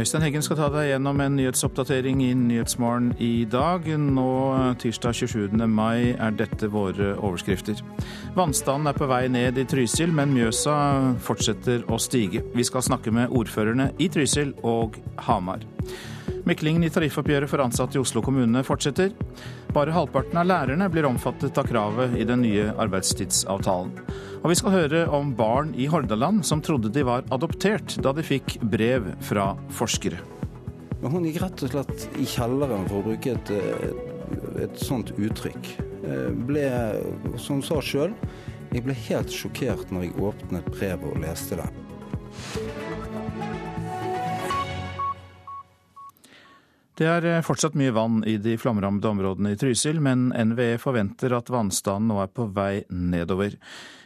Øystein Heggen skal ta deg gjennom en nyhetsoppdatering i Nyhetsmorgen i dag. Nå tirsdag 27. mai er dette våre overskrifter. Vannstanden er på vei ned i Trysil, men Mjøsa fortsetter å stige. Vi skal snakke med ordførerne i Trysil og Hamar. Meklingen i tariffoppgjøret for ansatte i Oslo kommune fortsetter. Bare halvparten av lærerne blir omfattet av kravet i den nye arbeidstidsavtalen. Og vi skal høre om barn i Hordaland som trodde de var adoptert da de fikk brev fra forskere. Men hun gikk rett og slett i kjelleren, for å bruke et, eh, et sånt uttrykk. Eh, ble, som hun sa sjøl, jeg ble helt sjokkert når jeg åpnet brevet og leste det. Det er eh, fortsatt mye vann i de flomrammede områdene i Trysil, men NVE forventer at vannstanden nå er på vei nedover.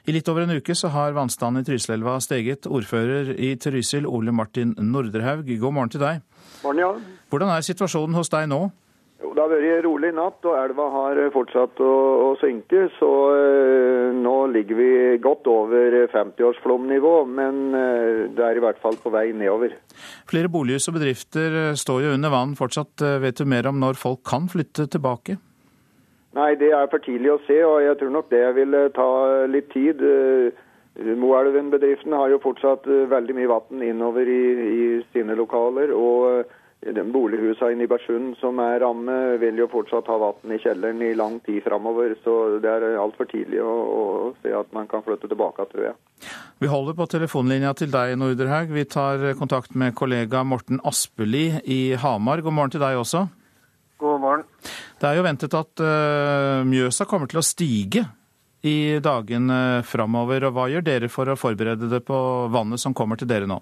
I litt over en uke så har vannstanden i Trysilelva steget. Ordfører i Trysil, Ole Martin Nordrehaug, god morgen til deg. Morgen, ja. Hvordan er situasjonen hos deg nå? Jo, det har vært rolig i natt, og elva har fortsatt å, å synke. Så eh, nå ligger vi godt over 50-årsflomnivå, men eh, det er i hvert fall på vei nedover. Flere bolighus og bedrifter står jo under vann fortsatt. Eh, vet du mer om når folk kan flytte tilbake? Nei, det er for tidlig å se, og jeg tror nok det vil eh, ta litt tid. Eh, Moelven-bedriften har jo fortsatt eh, veldig mye vann innover i, i sine lokaler. og den Bolighusene i Nibersund som er rammet, vil jo fortsatt ha vann i kjelleren i lang tid framover. Så det er altfor tidlig å, å, se at man kan flytte tilbake, tror jeg. Vi holder på telefonlinja til deg, Norderhaug. Vi tar kontakt med kollega Morten Aspeli i Hamar. God morgen til deg også. God morgen. Det er jo ventet at uh, Mjøsa kommer til å stige i dagene framover. Og hva gjør dere for å forberede det på vannet som kommer til dere nå?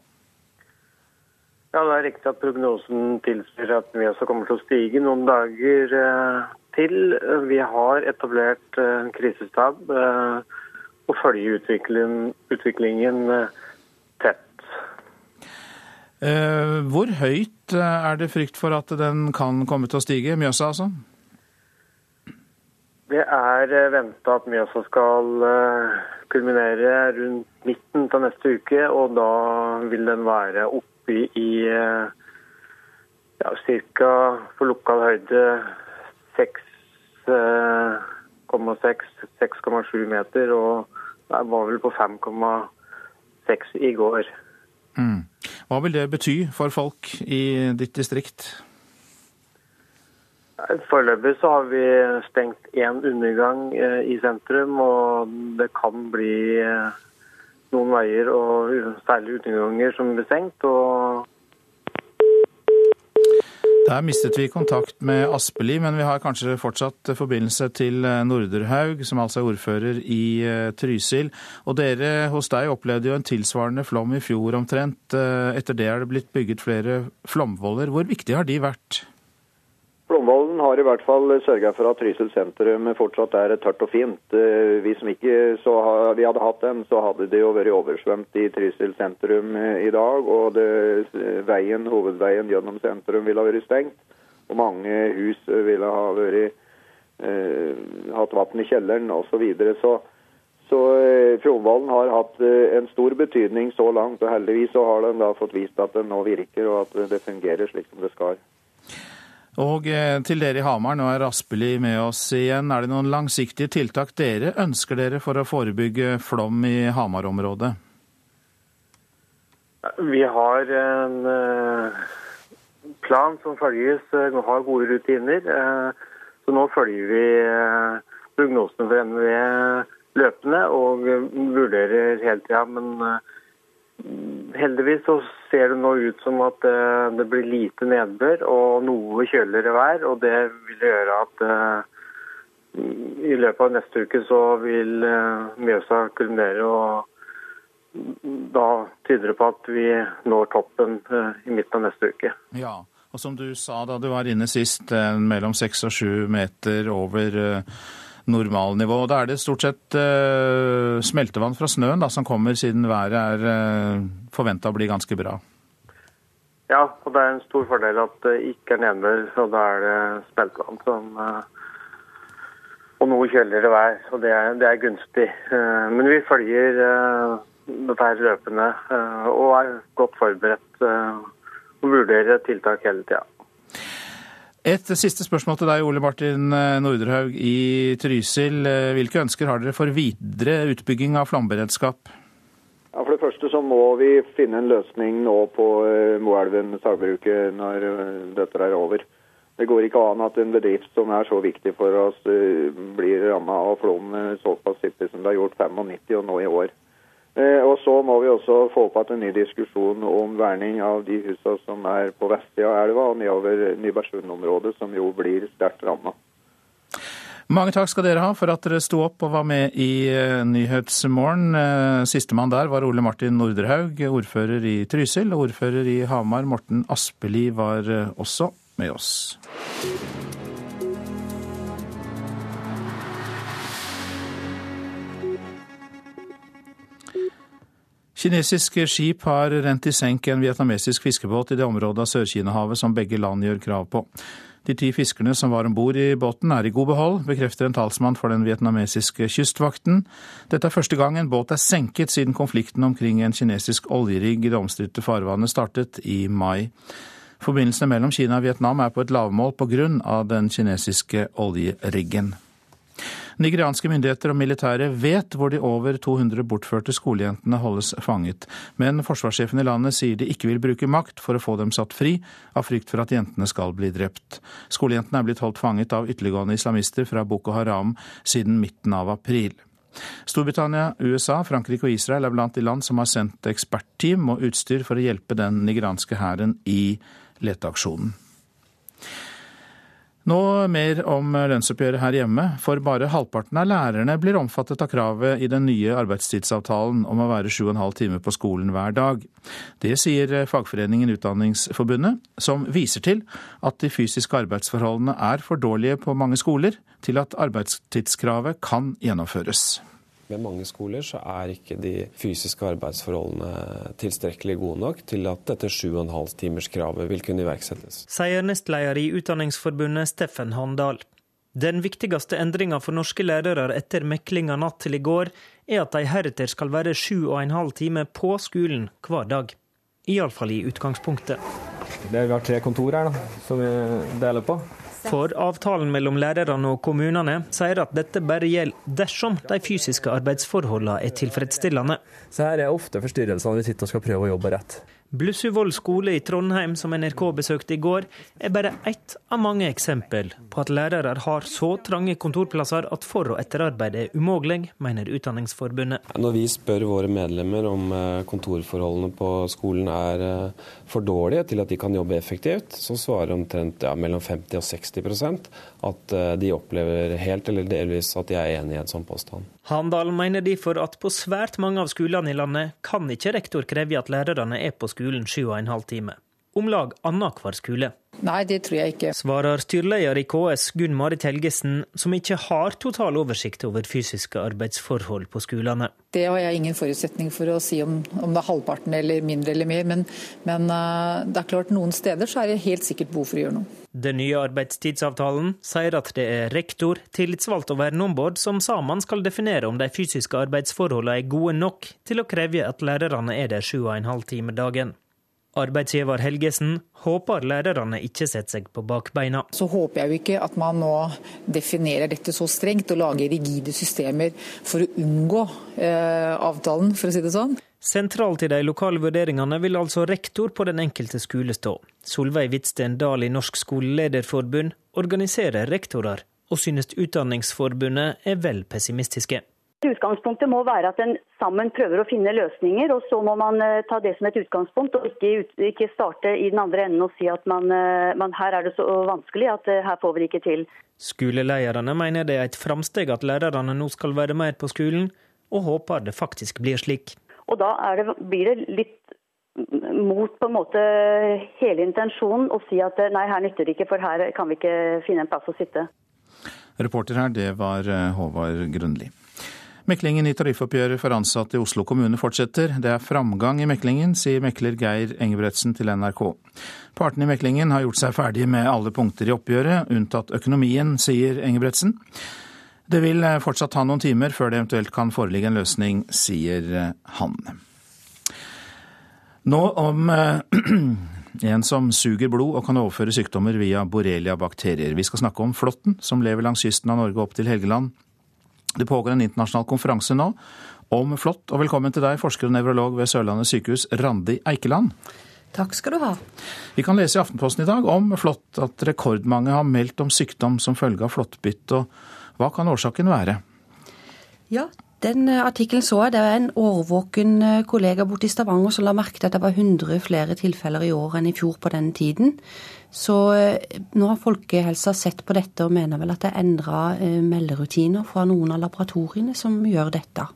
Ja, Det er riktig at prognosen tilsier at Mjøsa kommer til å stige noen dager eh, til. Vi har etablert eh, en krisestab eh, og følger utviklingen, utviklingen eh, tett. Eh, hvor høyt eh, er det frykt for at den kan komme til å stige? Mjøsa, altså? Det er venta at Mjøsa skal eh, kulminere rundt midten av neste uke, og da vil den være oppe i eh, ja, ca. for lokal høyde 6,6-6,7 meter, og det var vel på 5,6 i går. Mm. Hva vil det bety for folk i ditt distrikt? Foreløpig så har vi stengt én undergang eh, i sentrum, og det kan bli eh, noen veier, og særlig underganger, som blir stengt. og Der mistet vi kontakt med Aspeli, men vi har kanskje fortsatt forbindelse til Norderhaug, som altså er ordfører i Trysil. Og dere hos deg opplevde jo en tilsvarende flom i fjor omtrent. Etter det er det blitt bygget flere flomvoller. Hvor viktig har de vært? Flomvollen har i hvert fall sørga for at Trysil sentrum fortsatt er tørt og fint. Hvis vi ikke ha, vi hadde hatt den, så hadde det jo vært oversvømt i Trysil sentrum i dag. Og det, veien, hovedveien gjennom sentrum ville ha vært stengt. Og mange hus ville ha vært, eh, hatt vann i kjelleren osv. Så, videre. så så Fjordvollen har hatt en stor betydning så langt, og heldigvis så har den da fått vist at den nå virker og at det fungerer slik som det skal. Og til dere i Hamar, nå er Aspeli med oss igjen. Er det noen langsiktige tiltak dere ønsker dere for å forebygge flom i Hamar-området? Vi har en plan som følges. Vi har gode rutiner. Så nå følger vi prognosene for NVE løpende og vurderer hele tida. Men heldigvis så ser det nå ut som at det blir lite nedbør og noe kjøligere vær. Og det vil gjøre at i løpet av neste uke så vil Mjøsa kulminere. og da tyder det på at vi når toppen i midten av neste uke. Ja, og som du sa da du var inne sist, mellom seks og sju meter over normalnivå. Da er det stort sett uh, smeltevann fra snøen da, som kommer, siden været er uh, forventa å bli ganske bra. Ja, og det er en stor fordel at det ikke er nedbør, så da er det smeltevann som uh, Og noe kjøligere vær, og det er, det er gunstig. men vi følger dette her løpende og er godt forberedt og vurderer tiltak hele tida. Et siste spørsmål til deg, Ole Martin eh, Nordrehaug i Trysil. Eh, hvilke ønsker har dere for videre utbygging av flomberedskap? Ja, For det første så må vi finne en løsning nå på uh, Moelven sagbruket når dette er over. Det går ikke an at en bedrift som er så viktig for oss, blir ramma av flom såpass hyppig som det har gjort 95 og nå i år. Og så må vi også få opp igjen en ny diskusjon om verning av de husene som er på vestsida av elva og nedover Nybergsund-området, som jo blir sterkt ramma. Mange takk skal dere ha for at dere sto opp og var med i Nyhetsmorgen. Sistemann der var Ole Martin Nordrehaug, ordfører i Trysil. Og ordfører i Hamar, Morten Aspeli, var også med oss. Kinesiske skip har rent i senk en vietnamesisk fiskebåt i det området av Sør-Kina-havet som begge land gjør krav på. De ti fiskerne som var om bord i båten er i god behold, bekrefter en talsmann for den vietnamesiske kystvakten. Dette er første gang en båt er senket siden konflikten omkring en kinesisk oljerigg i det omstridte farvannet startet i mai. Forbindelsene mellom Kina og Vietnam er på et lavmål pga. den kinesiske oljeriggen. Nigerianske myndigheter og militære vet hvor de over 200 bortførte skolejentene holdes fanget, men forsvarssjefen i landet sier de ikke vil bruke makt for å få dem satt fri, av frykt for at jentene skal bli drept. Skolejentene er blitt holdt fanget av ytterliggående islamister fra Boko Haram siden midten av april. Storbritannia, USA, Frankrike og Israel er blant de land som har sendt ekspertteam og utstyr for å hjelpe den nigeranske hæren i leteaksjonen. Nå mer om lønnsoppgjøret her hjemme, for bare halvparten av lærerne blir omfattet av kravet i den nye arbeidstidsavtalen om å være sju og en halv time på skolen hver dag. Det sier fagforeningen Utdanningsforbundet, som viser til at de fysiske arbeidsforholdene er for dårlige på mange skoler til at arbeidstidskravet kan gjennomføres. Ved mange skoler så er ikke de fysiske arbeidsforholdene tilstrekkelig gode nok til at dette 7,5-timerskravet vil kunne iverksettes. Sier nestleder i Utdanningsforbundet Steffen Handal. Den viktigste endringa for norske lærere etter meklinga natt til i går, er at de heretter skal være sju og en halv time på skolen hver dag. Iallfall i utgangspunktet. Det vi har tre kontor her da, som vi deler på. For avtalen mellom lærerne og kommunene sier at dette bare gjelder dersom de fysiske arbeidsforholdene er tilfredsstillende. Så her er ofte forstyrrelsene vi sitter og skal prøve å jobbe rett. Blussuvoll skole i Trondheim, som NRK besøkte i går, er bare ett av mange eksempel på at lærere har så trange kontorplasser at for- og etterarbeid er umulig, mener Utdanningsforbundet. Når vi spør våre medlemmer om eh, kontorforholdene på skolen er eh, for dårlige til at de kan jobbe effektivt, så svarer omtrent ja, mellom 50 og 60 at eh, de opplever helt eller delvis at de er enig i en sånn påstand. Handal mener derfor at på svært mange av skolene i landet kan ikke rektor kreve at lærerne er på skolen sju og en halv time. Om lag annenhver skole. Nei, det tror jeg ikke. Svarer styreleder i KS Gunn Marit Helgesen, som ikke har total oversikt over fysiske arbeidsforhold på skolene. Det har jeg ingen forutsetning for å si om, om det er halvparten eller mindre eller mer, men, men uh, det er klart noen steder så er det helt sikkert behov for å gjøre noe. Den nye arbeidstidsavtalen sier at det er rektor, tillitsvalgt og verneombud som sammen skal definere om de fysiske arbeidsforholdene er gode nok til å kreve at lærerne er der sju og en halv time dagen. Arbeidsgiver Helgesen håper lærerne ikke setter seg på bakbeina. Så håper jeg jo ikke at man nå definerer dette så strengt og lager rigide systemer for å unngå eh, avtalen, for å si det sånn. Sentralt i de lokale vurderingene vil altså rektor på den enkelte skole stå. Solveig Hvitsten Dahl i Norsk skolelederforbund organiserer rektorer, og synes Utdanningsforbundet er vel pessimistiske. Utgangspunktet må være at en sammen prøver å finne løsninger, og så må man ta det som et utgangspunkt, og ikke, ikke starte i den andre enden og si at man, man, her er det så vanskelig at her får vi det ikke til. Skolelederne mener det er et framsteg at lærerne nå skal være mer på skolen, og håper det faktisk blir slik. Og da det, blir det litt mot på en måte hele intensjonen å si at nei, her nytter det ikke, for her kan vi ikke finne en plass å sitte. Reporter her, det var Håvard Grønli. Meklingen i tariffoppgjøret for ansatte i Oslo kommune fortsetter. Det er framgang i meklingen, sier mekler Geir Engebretsen til NRK. Partene i meklingen har gjort seg ferdig med alle punkter i oppgjøret, unntatt økonomien, sier Engebretsen. Det vil fortsatt ta noen timer før det eventuelt kan foreligge en løsning, sier han. Nå om en som suger blod og kan overføre sykdommer via borrelia-bakterier. Vi skal snakke om flåtten som lever langs kysten av Norge opp til Helgeland. Det pågår en internasjonal konferanse nå om flått, og velkommen til deg, forsker og nevrolog ved Sørlandet sykehus, Randi Eikeland. Takk skal du ha. Vi kan lese i Aftenposten i dag om flått at rekordmange har meldt om sykdom som følge av flåttbitt. Og hva kan årsaken være? Ja, den eh, artikkelen så jeg. Det er en årvåken eh, kollega borte i Stavanger som la merke til at det var 100 flere tilfeller i år enn i fjor på den tiden. Så eh, nå har Folkehelsa sett på dette og mener vel at det er endra melderutiner fra noen av laboratoriene som gjør dette.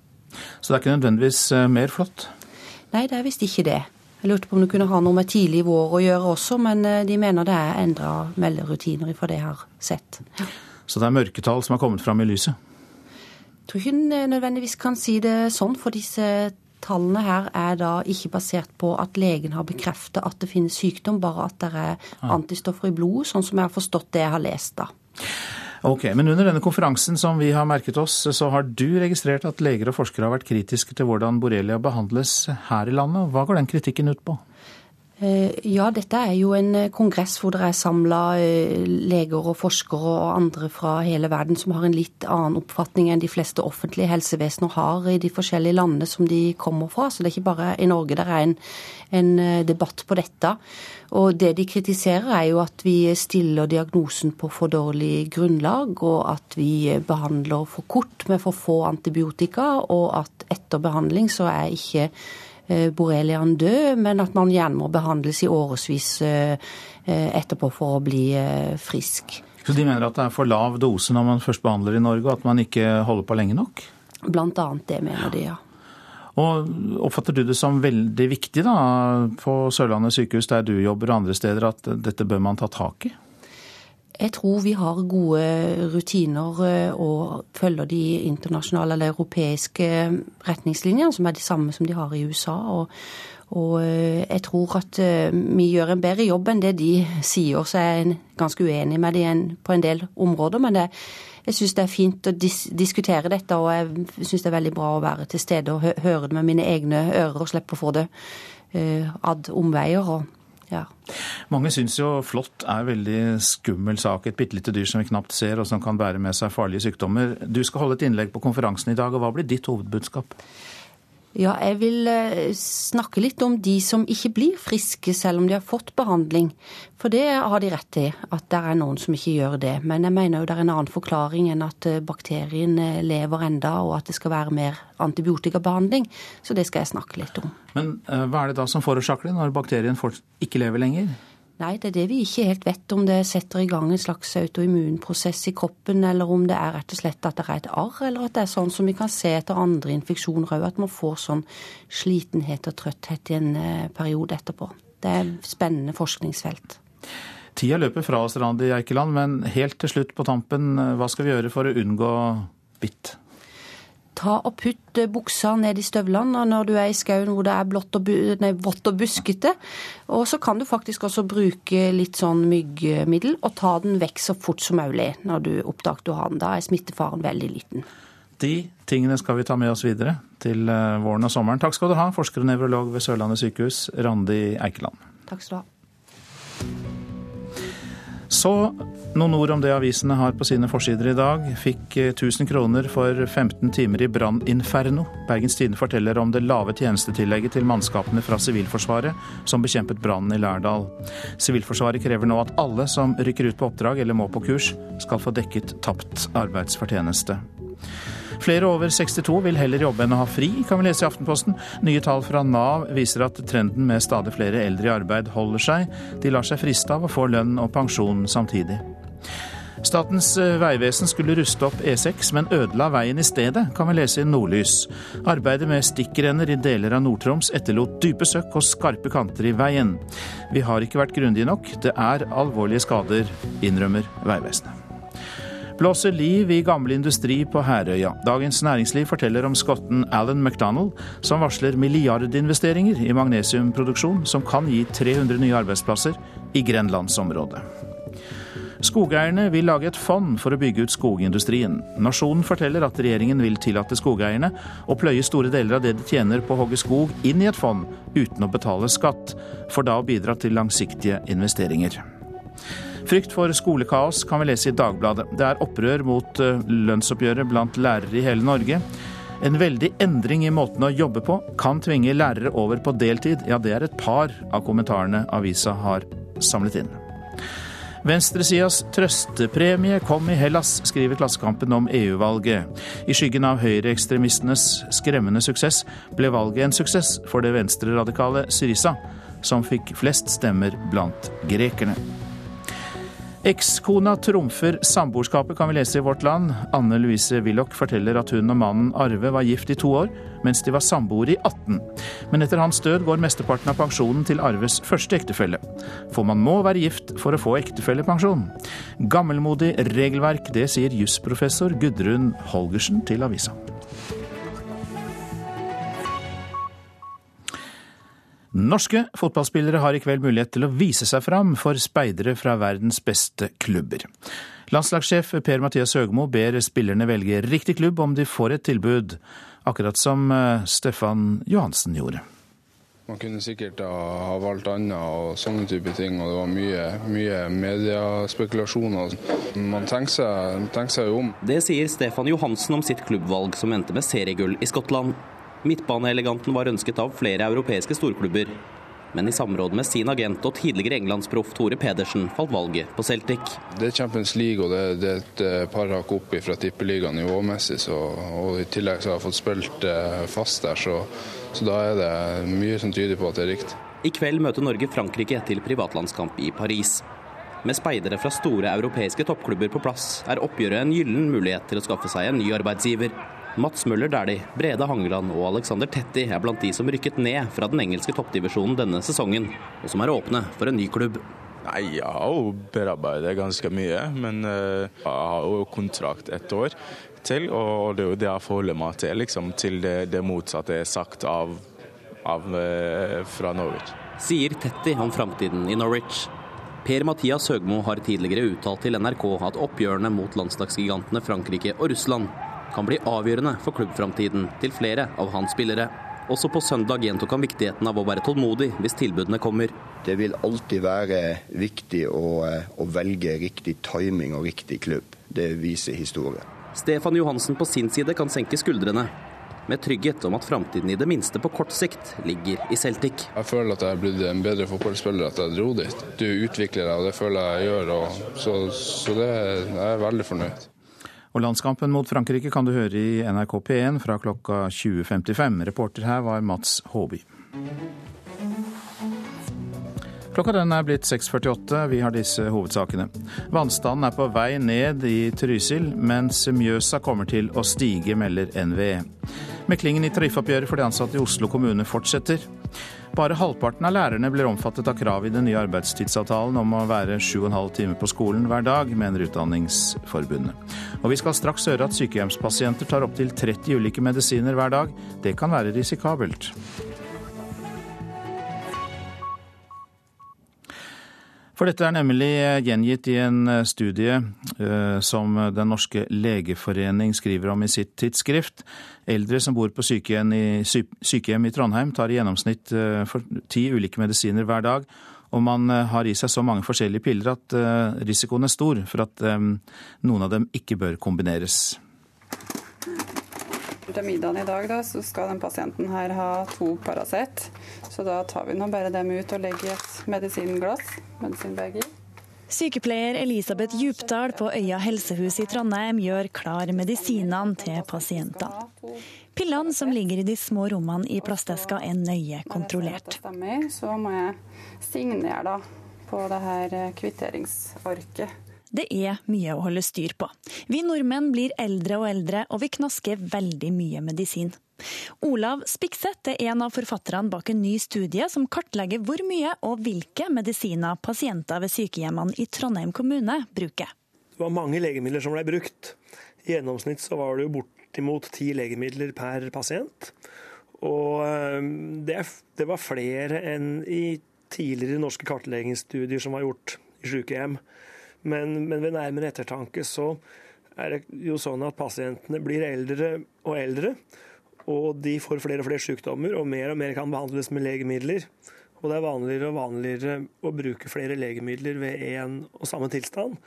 Så det er ikke nødvendigvis mer flott? Nei, det er visst ikke det. Jeg lurte på om det kunne ha noe med tidlig vår å gjøre også, men de mener det er endra melderutiner fra det jeg har sett. Så det er mørketall som har kommet fram i lyset? Tror ikke hun nødvendigvis kan si det sånn, for disse tallene her er da ikke basert på at legen har bekreftet at det finnes sykdom, bare at det er antistoffer i blodet, sånn som jeg har forstått det jeg har lest da. Ok, Men under denne konferansen som vi har merket oss, så har du registrert at leger og forskere har vært kritiske til hvordan borrelia behandles her i landet. Hva går den kritikken ut på? Eh, ja, dette er jo en eh, kongress hvor det er samla eh, leger og forskere og andre fra hele verden som har en litt annen oppfatning enn de fleste offentlige helsevesener har i de forskjellige landene som de kommer fra. Så det er ikke bare i Norge det er en, en debatt på dette. Og det de kritiserer er jo at vi stiller diagnosen på for dårlig grunnlag, og at vi behandler for kort med for få antibiotika, og at etter behandling så er ikke borreliaen død, men at man gjerne må behandles i årevis eh, eh, etterpå for å bli frisk. Så de mener at det er for lav dose når man først behandler i Norge, og at man ikke holder på lenge nok? Blant annet det mener de, ja. Og Oppfatter du det som veldig viktig da, på Sørlandet sykehus, der du jobber og andre steder, at dette bør man ta tak i? Jeg tror vi har gode rutiner eh, og følger de internasjonale eller europeiske retningslinjene, som er de samme som de har i USA. Og, og eh, jeg tror at eh, vi gjør en bedre jobb enn det de sier, så jeg er ganske uenig med dem på en del områder. Men det, jeg syns det er fint å dis diskutere dette, og jeg syns det er veldig bra å være til stede og høre det med mine egne ører og slippe å få det ad omveier. og ja. Mange syns jo flått er veldig skummel sak. Et bitte lite dyr som vi knapt ser, og som kan bære med seg farlige sykdommer. Du skal holde et innlegg på konferansen i dag, og hva blir ditt hovedbudskap? Ja, jeg vil eh, snakke litt om de som ikke blir friske selv om de har fått behandling. For det har de rett til, at det er noen som ikke gjør det. Men jeg mener jo det er en annen forklaring enn at eh, bakterien eh, lever enda, og at det skal være mer antibiotikabehandling. Så det skal jeg snakke litt om. Men hva er det da som forårsaker det, når bakterien ikke lever lenger? Nei, det er det vi ikke helt vet. Om det setter i gang en slags autoimmunprosess i kroppen, eller om det er rett og slett at det er et arr, eller at det er sånn som vi kan se etter andre infeksjoner òg, at man får sånn slitenhet og trøtthet i en eh, periode etterpå. Det er et spennende forskningsfelt. Tida løper fra oss, Randi Eikeland, men helt til slutt på tampen, eh, hva skal vi gjøre for å unngå bitt? Ta og putt eh, buksa ned i støvlene når du er i skauen hvor det er blått og, nei, vått og buskete. Og så kan du faktisk også bruke litt sånn myggmiddel og ta den vekk så fort som mulig når du oppdager du har den. Da er smittefaren veldig liten. De tingene skal vi ta med oss videre til eh, våren og sommeren. Takk skal du ha, forsker og nevrolog ved Sørlandet sykehus, Randi Eikeland. Takk skal du ha. Så noen ord om det avisene har på sine forsider i dag. Fikk 1000 eh, kroner for 15 timer i branninferno. Bergens Tidende forteller om det lave tjenestetillegget til mannskapene fra Sivilforsvaret som bekjempet brannen i Lærdal. Sivilforsvaret krever nå at alle som rykker ut på oppdrag eller må på kurs, skal få dekket tapt arbeidsfortjeneste. Flere over 62 vil heller jobbe enn å ha fri, kan vi lese i Aftenposten. Nye tall fra Nav viser at trenden med stadig flere eldre i arbeid holder seg. De lar seg friste av å få lønn og pensjon samtidig. Statens eh, vegvesen skulle ruste opp E6, men ødela veien i stedet, kan vi lese i Nordlys. Arbeidet med stikkrenner i deler av Nord-Troms etterlot dype søkk og skarpe kanter i veien. Vi har ikke vært grundige nok, det er alvorlige skader, innrømmer Vegvesenet blåser liv i gammel industri på Herøya. Dagens Næringsliv forteller om skotten Alan McDonald, som varsler milliardinvesteringer i magnesiumproduksjon, som kan gi 300 nye arbeidsplasser i grenlandsområdet. Skogeierne vil lage et fond for å bygge ut skogindustrien. Nasjonen forteller at regjeringen vil tillate skogeierne å pløye store deler av det de tjener på å hogge skog inn i et fond, uten å betale skatt, for da å bidra til langsiktige investeringer. Frykt for skolekaos kan vi lese i Dagbladet. Det er opprør mot eh, lønnsoppgjøret blant lærere i hele Norge. En veldig endring i måten å jobbe på kan tvinge lærere over på deltid. Ja, det er et par av kommentarene avisa har samlet inn. Venstresidas trøstepremie kom i Hellas, skriver Klassekampen om EU-valget. I skyggen av høyreekstremistenes skremmende suksess ble valget en suksess for det venstreradikale Syriza, som fikk flest stemmer blant grekerne. Ekskona trumfer samboerskapet, kan vi lese i Vårt Land. Anne Louise Willoch forteller at hun og mannen Arve var gift i to år, mens de var samboere i 18. Men etter hans død går mesteparten av pensjonen til Arves første ektefelle. For man må være gift for å få ektefellepensjon. Gammelmodig regelverk, det sier jusprofessor Gudrun Holgersen til avisa. Norske fotballspillere har i kveld mulighet til å vise seg fram for speidere fra verdens beste klubber. Landslagssjef Per-Mathias Høgmo ber spillerne velge riktig klubb om de får et tilbud, akkurat som eh, Stefan Johansen gjorde. Man kunne sikkert ha valgt annet og sånne type ting, og det var mye, mye mediespekulasjoner. Man tenker seg, tenker seg jo om. Det sier Stefan Johansen om sitt klubbvalg, som endte med seriegull i Skottland. Midtbaneeleganten var ønsket av flere europeiske storklubber. Men i samråd med sin agent og tidligere englandsproff Tore Pedersen falt valget på Celtic. Det er Champions League og det, det er et eh, par hakk opp fra tippeligaen nivåmessig. Så, og I tillegg så har jeg fått spilt eh, fast der, så, så da er det mye som tyder på at det er riktig. I kveld møter Norge Frankrike til privatlandskamp i Paris. Med speidere fra store europeiske toppklubber på plass er oppgjøret en gyllen mulighet til å skaffe seg en ny arbeidsgiver. Mats Møller Dæhlie, Brede Hangeland og Alexander Tetti er blant de som rykket ned fra den engelske toppdivisjonen denne sesongen, og som er åpne for en ny klubb. Nei, Jeg har jo bearbeidet ganske mye, men uh, jeg har jo kontrakt ett år til. Og det er jo det jeg forholder meg til, liksom, til det, det motsatte er sagt av, av uh, fra Norwich. Sier Tetti om framtiden i Norwich. Per-Mathias Høgmo har tidligere uttalt til NRK at oppgjørene mot landslagsgigantene Frankrike og Russland kan bli avgjørende for klubbframtiden til flere av hans spillere. Også på søndag gjentok han viktigheten av å være tålmodig hvis tilbudene kommer. Det vil alltid være viktig å, å velge riktig timing og riktig klubb. Det viser historie. Stefan Johansen på sin side kan senke skuldrene, med trygghet om at framtiden i det minste på kort sikt ligger i Celtic. Jeg føler at jeg er blitt en bedre fotballspiller at jeg dro dit. Du utvikler deg, og det føler jeg jeg gjør. Og, så, så det, jeg er veldig fornøyd. Og landskampen mot Frankrike kan du høre i NRK P1 fra klokka 20.55. Reporter her var Mats Håby. Klokka den er blitt 6.48. Vi har disse hovedsakene. Vannstanden er på vei ned i Trysil, mens Mjøsa kommer til å stige, melder NVE. Meklingen i tariffoppgjøret for de ansatte i Oslo kommune fortsetter. Bare halvparten av lærerne blir omfattet av krav i den nye arbeidstidsavtalen om å være 7,5 timer på skolen hver dag, mener Utdanningsforbundet. Og vi skal straks høre at sykehjemspasienter tar opptil 30 ulike medisiner hver dag. Det kan være risikabelt. For dette er nemlig gjengitt i en studie eh, som Den norske legeforening skriver om i sitt tidsskrift. Eldre som bor på sykehjem i, sykehjem i Trondheim, tar i gjennomsnitt eh, ti ulike medisiner hver dag. Og man eh, har i seg så mange forskjellige piller at risikoen er stor for at noen av dem ikke bør kombineres. Til middagen i dag da, så skal den pasienten her ha to Paracet. Så da tar vi nå bare dem ut og legger i et medisinglass, medisinbag i. Sykepleier Elisabeth Djupdal på Øya helsehus i Trondheim gjør klar medisinene til pasientene. Pillene som ligger i de små rommene i plasteska er nøye kontrollert. Så må jeg signere på det her kvitteringsarket. Det er mye å holde styr på. Vi nordmenn blir eldre og eldre, og vi knasker veldig mye medisin. Olav Spikseth er en av forfatterne bak en ny studie som kartlegger hvor mye og hvilke medisiner pasienter ved sykehjemmene i Trondheim kommune bruker. Det var mange legemidler som ble brukt. I gjennomsnitt så var det jo bortimot ti legemidler per pasient. Og eh, det, det var flere enn i tidligere norske kartleggingsstudier som var gjort i sykehjem. Men, men ved nærmere ettertanke så er det jo sånn at pasientene blir eldre og eldre. Og de får flere og flere sykdommer, og mer og mer kan behandles med legemidler. Og det er vanligere og vanligere å bruke flere legemidler ved én og samme tilstand.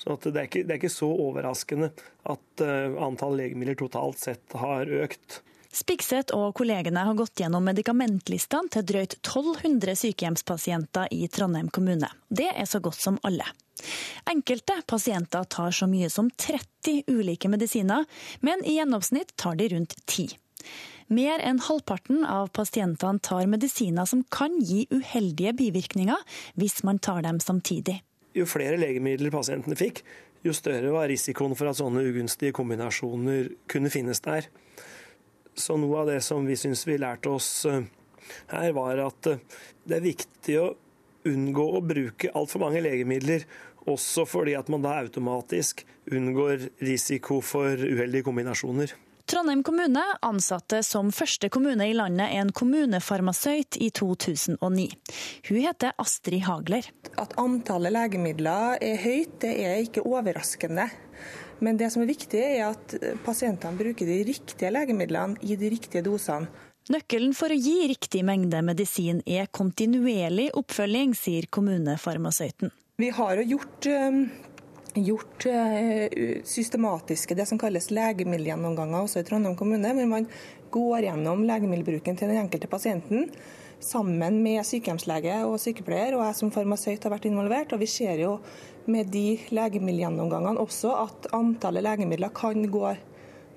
Så det er, ikke, det, er ikke, så overraskende at uh, antall legemidler totalt sett har økt. Spikseth og kollegene har gått gjennom medikamentlistene til drøyt 1200 sykehjemspasienter i Trondheim kommune. Det er så godt som alle. Enkelte pasienter tar så mye som 30 ulike medisiner, men i gjennomsnitt tar de rundt 10. Mer enn halvparten av pasientene tar medisiner som kan gi uheldige bivirkninger hvis man tar dem samtidig. Jo flere legemidler pasientene fikk, jo større var risikoen for at sånne ugunstige kombinasjoner kunne finnes der. Så noe av det som vi syns vi lærte oss eh, her, var at eh, det er viktig å unngå å bruke altfor mange legemidler. Også fordi at man da automatisk unngår risiko for uheldige kombinasjoner. Trondheim kommune ansatte som første kommune i landet en kommunefarmasøyt i 2009. Hun heter Astrid Hagler. At antallet legemidler er høyt, det er ikke overraskende. Men det som er viktig, er at pasientene bruker de riktige legemidlene i de riktige dosene. Nøkkelen for å gi riktig mengde medisin er kontinuerlig oppfølging, sier kommunefarmasøyten. Vi har jo gjort eh, gjort eh, systematiske det som kalles legemiddelgjennomganger også i Trondheim kommune. hvor man går gjennom legemiddelbruken til den enkelte pasienten sammen med sykehjemslege og sykepleier, og jeg som farmasøyt har vært involvert. og Vi ser jo med de legemiddelgjennomgangene også at antallet legemidler kan gå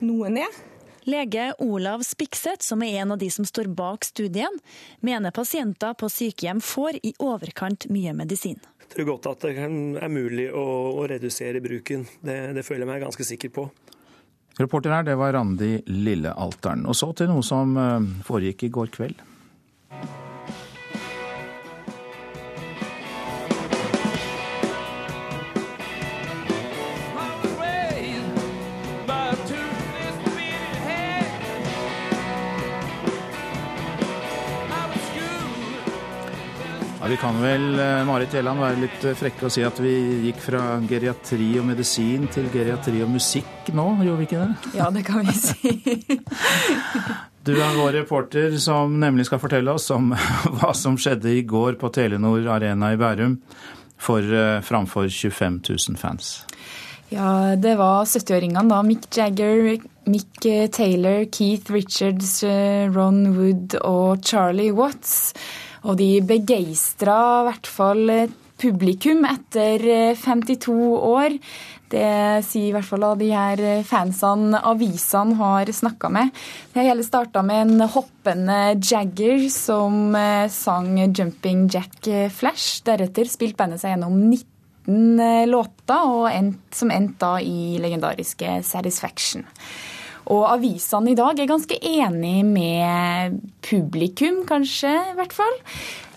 noe ned. Lege Olav Spikseth, som er en av de som står bak studien, mener pasienter på sykehjem får i overkant mye medisin tror godt at det er mulig å, å redusere bruken. Det, det, føler jeg meg ganske sikker på. Reporter her, det var Randi Lillealteren. Og så til noe som eh, foregikk i går kveld. Vi kan vel, eh, Marit Gjelland, være litt eh, frekke og si at vi gikk fra geriatri og medisin til geriatri og musikk nå, gjorde vi ikke det? Ja, det kan vi si. du er vår reporter som nemlig skal fortelle oss om hva som skjedde i går på Telenor Arena i Bærum for uh, framfor 25 000 fans. Ja, det var 70-åringene, da. Mick Jagger, Mick Taylor, Keith Richards, Ron Wood og Charlie Watts. Og de begeistra i hvert fall publikum etter 52 eh, år. Det sier i hvert fall av de her fansene avisene har snakka med. Det hele starta med en hoppende Jagger som eh, sang 'Jumping Jack Flash'. Deretter spilte bandet seg gjennom 19 eh, låter, som endte i legendariske 'Satisfaction'. Og avisene i dag er ganske enig med publikum, kanskje, i hvert fall.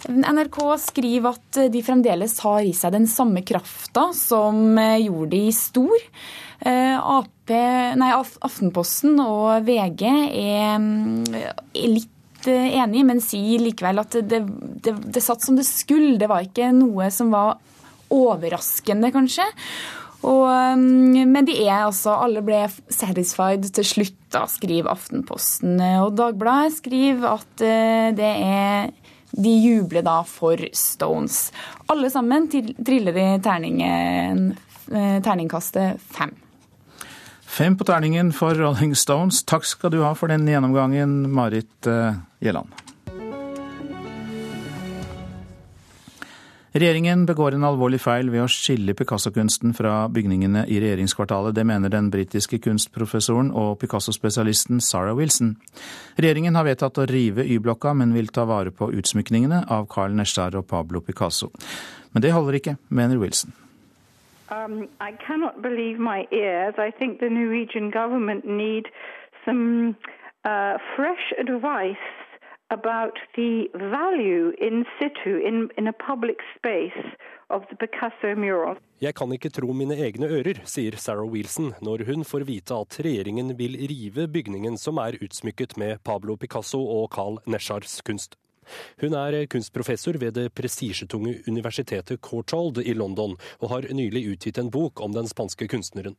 NRK skriver at de fremdeles har i seg den samme krafta som gjorde de stor. Eh, AP, nei, Aftenposten og VG er, er litt enig, men sier likevel at det, det, det satt som det skulle. Det var ikke noe som var overraskende, kanskje. Og, um, men de er altså Alle ble satisfied til slutt, da, skriver Aftenposten. Og Dagbladet skriver at uh, det er de jubler da for Stones. Alle sammen triller de terningen, uh, terningkastet fem. Fem på terningen for Rolling Stones. Takk skal du ha for den gjennomgangen, Marit uh, Gjelland. Regjeringen begår en alvorlig feil ved å skille Picasso-kunsten fra bygningene i regjeringskvartalet. Det mener den britiske kunstprofessoren og Picasso-spesialisten Sarah Wilson. Regjeringen har vedtatt å rive Y-blokka, men vil ta vare på utsmykningene av Carl Nesjar og Pablo Picasso. Men det holder ikke, mener Wilson. Um, I cannot believe my ears. I think the Norwegian government need some uh, fresh advice about the value in situ, in, in a public space. Jeg kan ikke tro mine egne ører, sier Sarah Wilson når hun får vite at regjeringen vil rive bygningen som er utsmykket med Pablo Picasso og Carl Neschars kunst. Hun er kunstprofessor ved det prestisjetunge universitetet Courtauld i London, og har nylig utgitt en bok om den spanske kunstneren.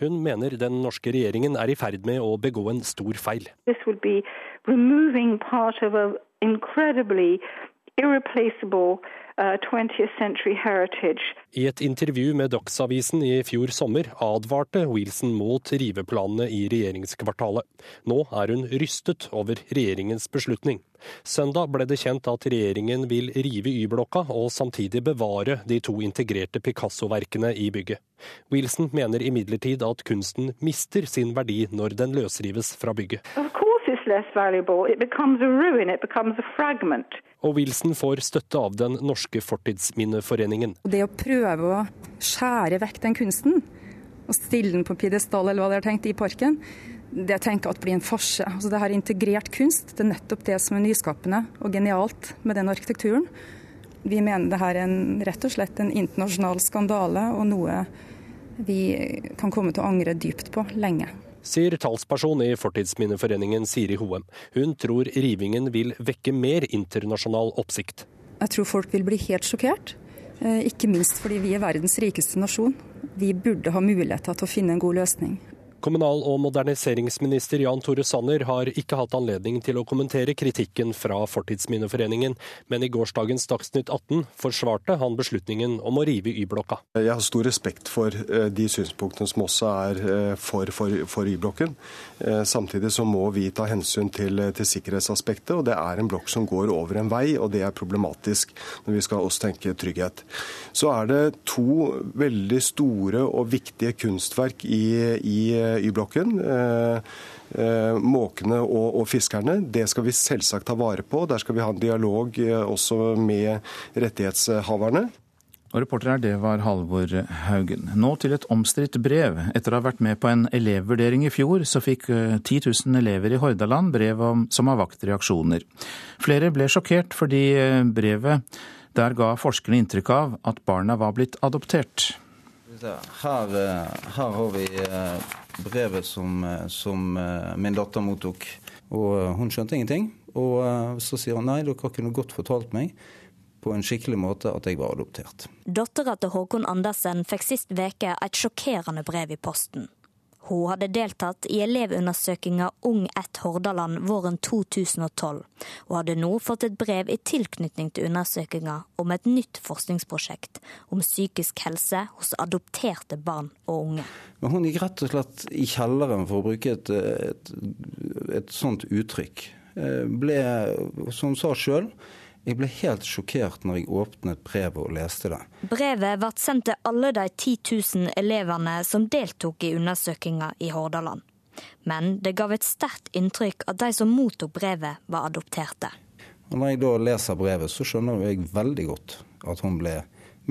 Hun mener den norske regjeringen er i ferd med å begå en stor feil. This would be removing part of an incredibly irreplaceable uh, 20th century heritage. I et intervju med Dagsavisen i fjor sommer advarte Wilson mot riveplanene i regjeringskvartalet. Nå er hun rystet over regjeringens beslutning. Søndag ble det kjent at regjeringen vil rive Y-blokka og samtidig bevare de to integrerte Picasso-verkene i bygget. Wilson mener imidlertid at kunsten mister sin verdi når den løsrives fra bygget. Of course less valuable. It becomes a ruin. It becomes a fragment. Og Wilson får støtte av Den norske fortidsminneforeningen. Det å prøve å skjære vekk den kunsten, og stille den på pidestall eller hva de har tenkt i parken, det tenker jeg at blir en farse. Altså det her integrert kunst, det er nettopp det som er nyskapende og genialt med den arkitekturen. Vi mener det her er en, rett og slett en internasjonal skandale, og noe vi kan komme til å angre dypt på lenge sier talsperson i Fortidsminneforeningen Siri Hoem. Hun tror rivingen vil vekke mer internasjonal oppsikt. Jeg tror folk vil bli helt sjokkert, eh, ikke minst fordi vi er verdens rikeste nasjon. Vi burde ha muligheter til å finne en god løsning. Kommunal- og moderniseringsminister Jan Tore Sanner har ikke hatt anledning til å kommentere kritikken fra Fortidsminneforeningen, men i gårsdagens Dagsnytt 18 forsvarte han beslutningen om å rive Y-blokka. Jeg har stor respekt for eh, de synspunktene som også er eh, for, for, for Y-blokken. Eh, samtidig så må vi ta hensyn til, til, sikkerhetsaspektet, og det er en blokk som går over en vei, og det er problematisk når vi skal også tenke trygghet. Så er det to veldig store og viktige kunstverk i, i Y-blokken. Eh, eh, måkene og, og, fiskerne. Det skal vi selvsagt ta vare på. Der skal vi ha en dialog eh, også med rettighetshaverne. Og reporter her, det var Halvor Haugen. Nå til et omstridt brev. Etter å ha vært med på en elevvurdering i fjor, så fikk 10 000 elever i Hordaland brev om, som har vakt reaksjoner. Flere ble sjokkert fordi brevet der ga forskerne inntrykk av at barna var blitt adoptert. Her, her har vi brevet som, eh, som eh, min datter mottok. Og eh, hun skjønte ingenting. Og så sier hun nei, dere kunne godt fortalt meg på en skikkelig måte at jeg var adoptert. Dattera til Håkon Andersen fikk sist veke et sjokkerende brev i posten. Hun hadde deltatt i elevundersøkinga Ung 1 Hordaland våren 2012, og hadde nå fått et brev i tilknytning til undersøkinga om et nytt forskningsprosjekt om psykisk helse hos adopterte barn og unge. Men hun gikk rett og slett i kjelleren, for å bruke et, et, et sånt uttrykk. Eh, ble, som hun sa sjøl, jeg ble helt sjokkert når jeg åpnet brevet og leste det. Brevet ble sendt til alle de 10 000 elevene som deltok i undersøkelsen i Hordaland. Men det gav et sterkt inntrykk at de som mottok brevet, var adopterte. Og når jeg da leser brevet, så skjønner jeg veldig godt at hun ble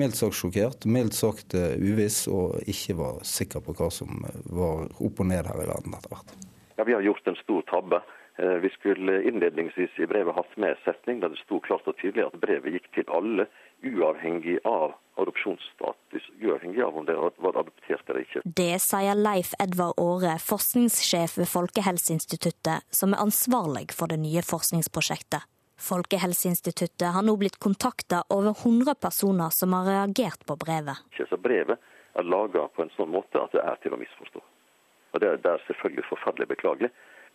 mildt sagt sjokkert, mildt sagt eh, uviss og ikke var sikker på hva som var opp og ned her i verden etter hvert. Ja, Vi har gjort en stor tabbe. Eh, vi skulle innledningsvis i brevet hatt med setning der det sto klart og tydelig at brevet gikk til alle, uavhengig av adopsjonsstatus, uavhengig av om det var adoptert eller ikke. Det sier Leif Edvard Aare, forskningssjef ved Folkehelseinstituttet, som er ansvarlig for det nye forskningsprosjektet. Folkehelseinstituttet har nå blitt kontakta over 100 personer som har reagert på brevet. Så brevet er laga på en sånn måte at det er til å misforstå. Og Det er selvfølgelig forferdelig beklagelig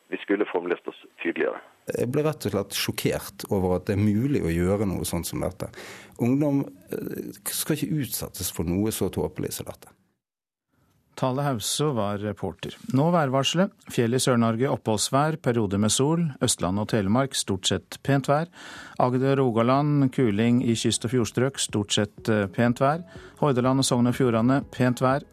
vi skulle formulert oss tydeligere. Jeg ble rett og slett sjokkert over at det er mulig å gjøre noe sånt som dette. Ungdom eh, skal ikke utsettes for noe så tåpelig som dette. Tale Hause var reporter. Nå værvarselet. Fjell i Sør-Norge oppholdsvær, perioder med sol. Østlandet og Telemark stort sett pent vær. Agder og Rogaland kuling i kyst- og fjordstrøk, stort sett eh, pent vær. Hordaland og Sogn og Fjordane pent vær.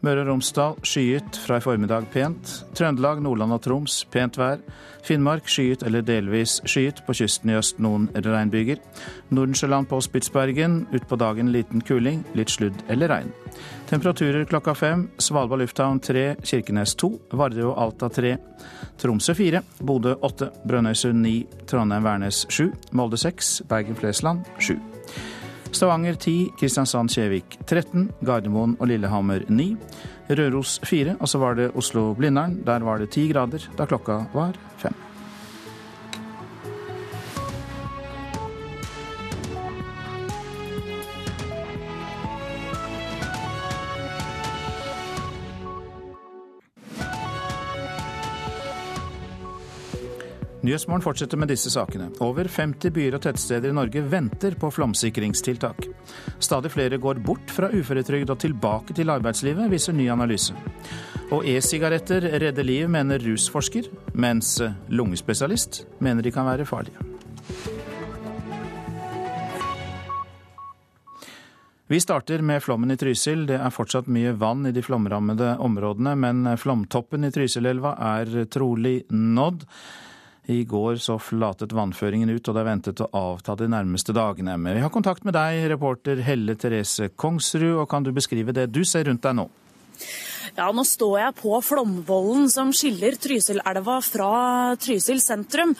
Møre og Romsdal skyet, fra i formiddag pent. Trøndelag, Nordland og Troms pent vær. Finnmark skyet eller delvis skyet, på kysten i øst noen regnbyger. Nordensjøland på Spitsbergen utpå dagen liten kuling, litt sludd eller regn. Temperaturer klokka fem. Svalbard lufthavn tre, Kirkenes to, Vardø og Alta tre. Tromsø fire, Bodø åtte, Brønnøysund ni, Trondheim-Værnes sju, Molde seks, Bergen-Flesland sju. Stavanger 10, Kristiansand-Kjevik 13, Gardermoen og Lillehammer 9, Røros 4, og så var det Oslo-Blindern. Der var det 10 grader da klokka var fem. Nyhetsmorgen fortsetter med disse sakene. Over 50 byer og tettsteder i Norge venter på flomsikringstiltak. Stadig flere går bort fra uføretrygd og tilbake til arbeidslivet, viser ny analyse. Og e-sigaretter redder liv, mener rusforsker, mens lungespesialist mener de kan være farlige. Vi starter med flommen i Trysil. Det er fortsatt mye vann i de flomrammede områdene, men flomtoppen i Trysilelva er trolig nådd. I går så flatet vannføringen ut, og det er ventet å avta de nærmeste dagene. Men vi har kontakt med deg, reporter Helle Therese Kongsrud, og kan du beskrive det du ser rundt deg nå? Ja, nå står jeg på Flomvollen som skiller Trysilelva fra Trysil sentrum.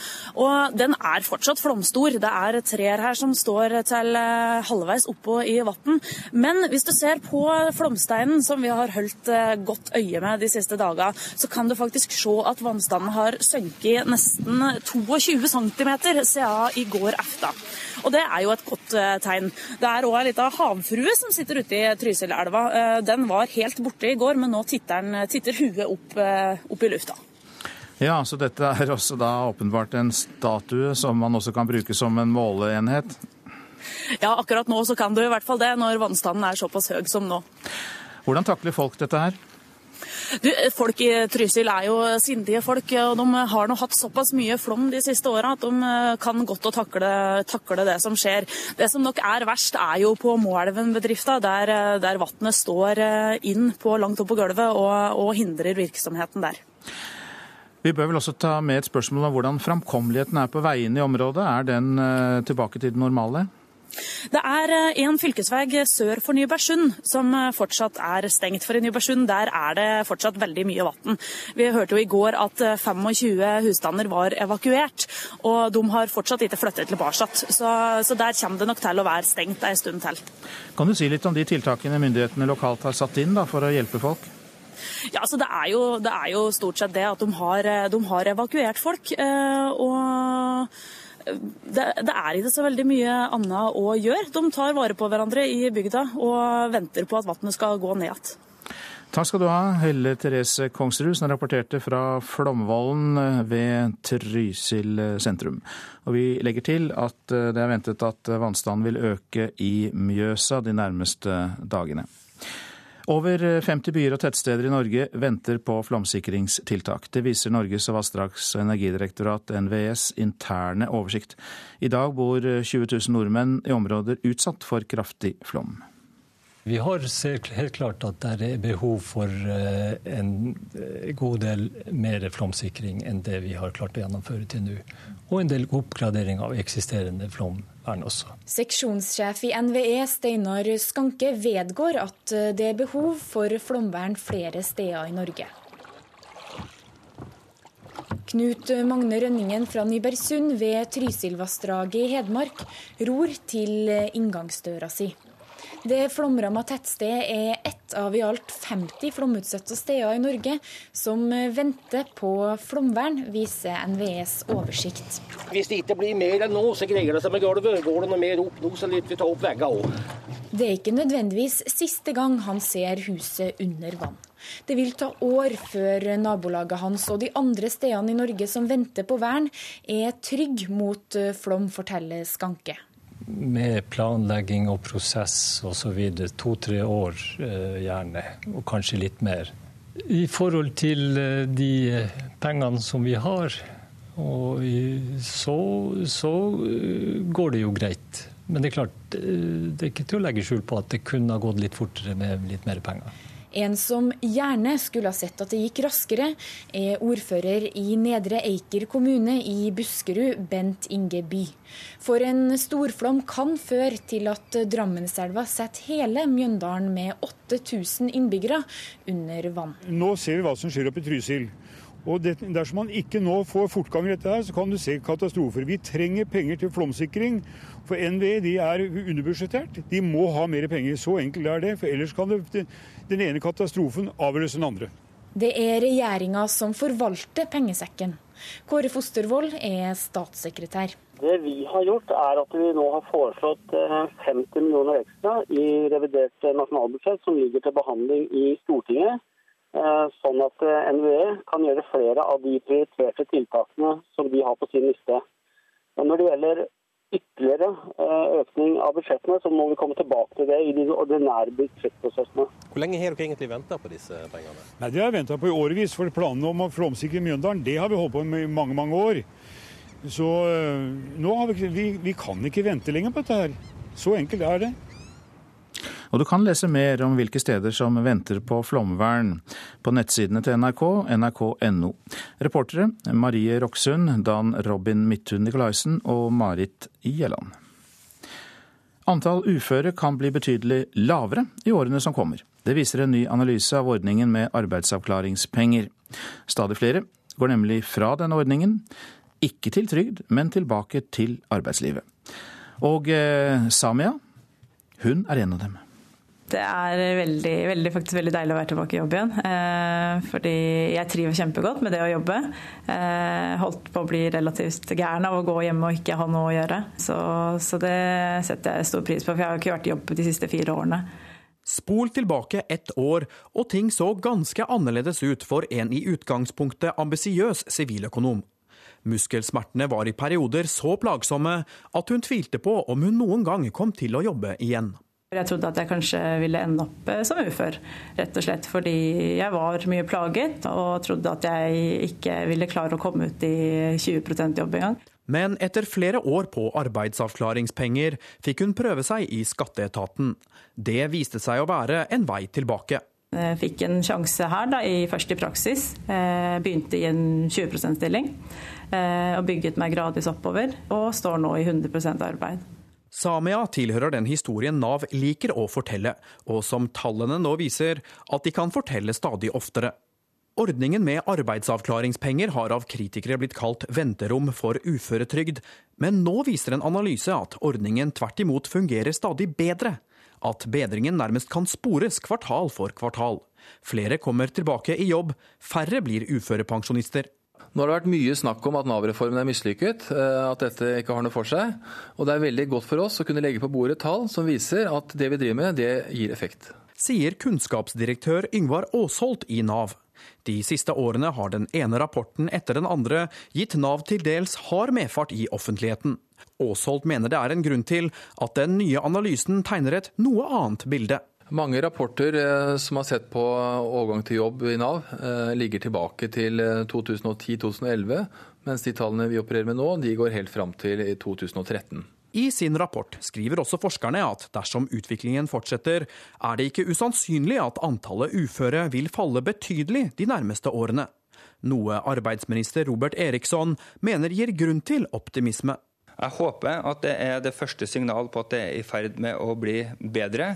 Og den er fortsatt flomstor. Det er trær her som står til eh, halvveis oppå i vann. Men hvis du ser på flomsteinen som vi har holdt eh, godt øye med de siste dagene, så kan du faktisk se at vannstanden har sunket nesten 22 cm siden i går efta. Og det er jo et godt eh, tegn. Det er òg ei lita havfrue som sitter ute i Trysilelva. Den var helt borte i går, men nå titter, titter huet opp, eh, opp, i lufta. Ja, så dette er også da åpenbart en statue som man også kan bruke som en måleenhet? Ja, akkurat nå så kan du i hvert fall det, når vannstanden er såpass høy som nå. Hvordan takler folk dette her? Du, folk i Trysil er jo sindige folk, og de har nå hatt såpass mye flom de siste åra at de eh, kan godt å takle, takle, det som skjer. Det som nok er verst, er jo på Moelven-bedrifta, der, eh, der vannet står eh, inn på langt opp på gulvet og, og hindrer virksomheten der. Vi bør vel også ta med et spørsmål om hvordan framkommeligheten er på veiene i området. Er den tilbake til det normale? Det er eh, en fylkesvei sør for Nybergsund som eh, fortsatt er stengt. For i Nybergsund der er det fortsatt veldig mye vann. Vi hørte jo i går at 25 eh, husstander var evakuert, og de har fortsatt ikke flyttet tilbake. Så, så der kommer det nok til å være stengt en stund til. Kan du si litt om de tiltakene myndighetene lokalt har satt inn da, for å hjelpe folk? Ja, altså det er, jo, det er jo stort sett det at de har, de har evakuert folk. og det, det, er ikke så veldig mye annet å gjøre. De tar vare på hverandre i bygda og venter på at vannet skal gå ned igjen. Takk skal du ha, Helle Therese Kongsrud, som rapporterte fra Flomvollen ved Trysil sentrum. Og vi legger til at det er ventet at vannstanden vil øke i Mjøsa de nærmeste dagene. Over 50 byer og tettsteder i Norge venter på flomsikringstiltak. Det viser Norges vassdrags- og energidirektorat, NVEs, interne oversikt. I dag bor 20 000 nordmenn i områder utsatt for kraftig flom. Vi har helt klart at det er behov for eh, en eh, god del mer flomsikring enn det vi har klart å gjennomføre til nå. Og en del oppgradering av eksisterende flomvern også. Seksjonssjef i NVE Steinar Skanke vedgår at eh, det er behov for flomvern flere steder i Norge. Knut Magne Rønningen fra Nybergsund ved Trysilvassdraget i Hedmark ror til inngangsdøra si. Det flomramma tettstedet er ett av i alt 50 flomutsatte steder i Norge som venter på flomvern, viser NVEs oversikt. Hvis det ikke blir mer enn nå, så greier det seg med gulvet. Går det noe mer opp nå, så lytter vi ta opp veggene òg. Det er ikke nødvendigvis siste gang han ser huset under vann. Det vil ta år før nabolaget hans og de andre stedene i Norge som venter på vern, er trygge mot flom, forteller Skanke med planlegging og prosess osv. to-tre år eh, gjerne, og kanskje litt mer. I forhold til eh, de pengene som vi har, så, så eh, går det jo greit. Men det er klart, det er ikke til å legge skjul på at det kunne ha gått litt fortere med litt mer penger. En som gjerne skulle ha sett at det gikk raskere, er ordfører i Nedre Eiker kommune i Buskerud, Bent Inge By. For en storflom kan føre til at Drammenselva setter hele Mjøndalen med 8000 innbyggere under vann. Nå ser vi hva som skjer oppe i Trysil. Og det, Dersom man ikke nå får fortgang i dette, her, så kan du se katastrofer. Vi trenger penger til flomsikring. For NVE de er underbudsjettert. De må ha mer penger. Så enkelt er det. For ellers kan det, den ene katastrofen avløse den andre. Det er regjeringa som forvalter pengesekken. Kåre Fostervoll er statssekretær. Det vi har gjort, er at vi nå har foreslått 50 eh, millioner ekstra i revidert nasjonalbudsjett, som ligger til behandling i Stortinget. Sånn at NVE kan gjøre flere av de prioriterte tiltakene som de har på sin liste. Men når det gjelder ytterligere økning av budsjettene, så må vi komme tilbake til det i de ordinære budsjettprosessene. Hvor lenge har dere egentlig venta på disse pengene? Nei, Det har jeg venta på i årevis. For planene om å flomsikre Mjøndalen det har vi holdt på med i mange mange år. Så nå har vi, vi, vi kan ikke vente lenger på dette her. Så enkelt er det. Og du kan lese mer om hvilke steder som venter på flomvern på nettsidene til NRK, nrk.no. Reportere Marie Roksund, Dan Robin Midthun Nikolaisen og Marit Gjelland. Antall uføre kan bli betydelig lavere i årene som kommer. Det viser en ny analyse av ordningen med arbeidsavklaringspenger. Stadig flere går nemlig fra denne ordningen, ikke til trygd, men tilbake til arbeidslivet. Og eh, Samia, hun er en av dem. Det er veldig, veldig, faktisk veldig deilig å være tilbake i jobb igjen. Eh, fordi jeg trives kjempegodt med det å jobbe. Eh, holdt på å bli relativt gæren av å gå hjemme og ikke ha noe å gjøre. Så, så det setter jeg stor pris på, for jeg har ikke vært i jobb de siste fire årene. Spol tilbake ett år, og ting så ganske annerledes ut for en i utgangspunktet ambisiøs siviløkonom. Muskelsmertene var i perioder så plagsomme at hun tvilte på om hun noen gang kom til å jobbe igjen. Jeg trodde at jeg kanskje ville ende opp eh, som ufør, rett og slett fordi jeg var mye plaget og trodde at jeg ikke ville klare å komme ut i 20 jobb engang. Men etter flere år på arbeidsavklaringspenger fikk hun prøve seg i skatteetaten. Det viste seg å være en vei tilbake. Jeg fikk en sjanse her, da, først i praksis. Jeg begynte i en 20 %-stilling eh, og bygget meg gradvis oppover, og står nå i 100% arbeid. Samia tilhører den historien Nav liker å fortelle, og som tallene nå viser at de kan fortelle stadig oftere. Ordningen med arbeidsavklaringspenger har av kritikere blitt kalt venterom for uføretrygd, men nå viser en analyse at ordningen tvert imot fungerer stadig bedre. At bedringen nærmest kan spores kvartal for kvartal. Flere kommer tilbake i jobb, færre blir uførepensjonister. Nå har det vært mye snakk om at Nav-reformen er mislykket, eh, at dette ikke har noe for seg. Og det er veldig godt for oss å kunne legge på bordet tall som viser at det vi driver med, det gir effekt. Sier kunnskapsdirektør Yngvar Aasholt i Nav. De siste årene har den ene rapporten etter den andre gitt Nav til dels hard medfart i offentligheten. Aasholt mener det er en grunn til at den nye analysen tegner et noe annet bilde. Mange rapporter eh, som har sett på overgang til jobb i Nav, eh, ligger tilbake til 2010-2011, eh, mens de tallene vi opererer med nå, de går helt fram til 2013. I sin rapport skriver også forskerne at dersom utviklingen fortsetter, er det ikke usannsynlig at antallet uføre vil falle betydelig de nærmeste årene. Noe arbeidsminister Robert Eriksson mener gir grunn til optimisme. Jeg håper at det er det første signal på at det er i ferd med å bli bedre.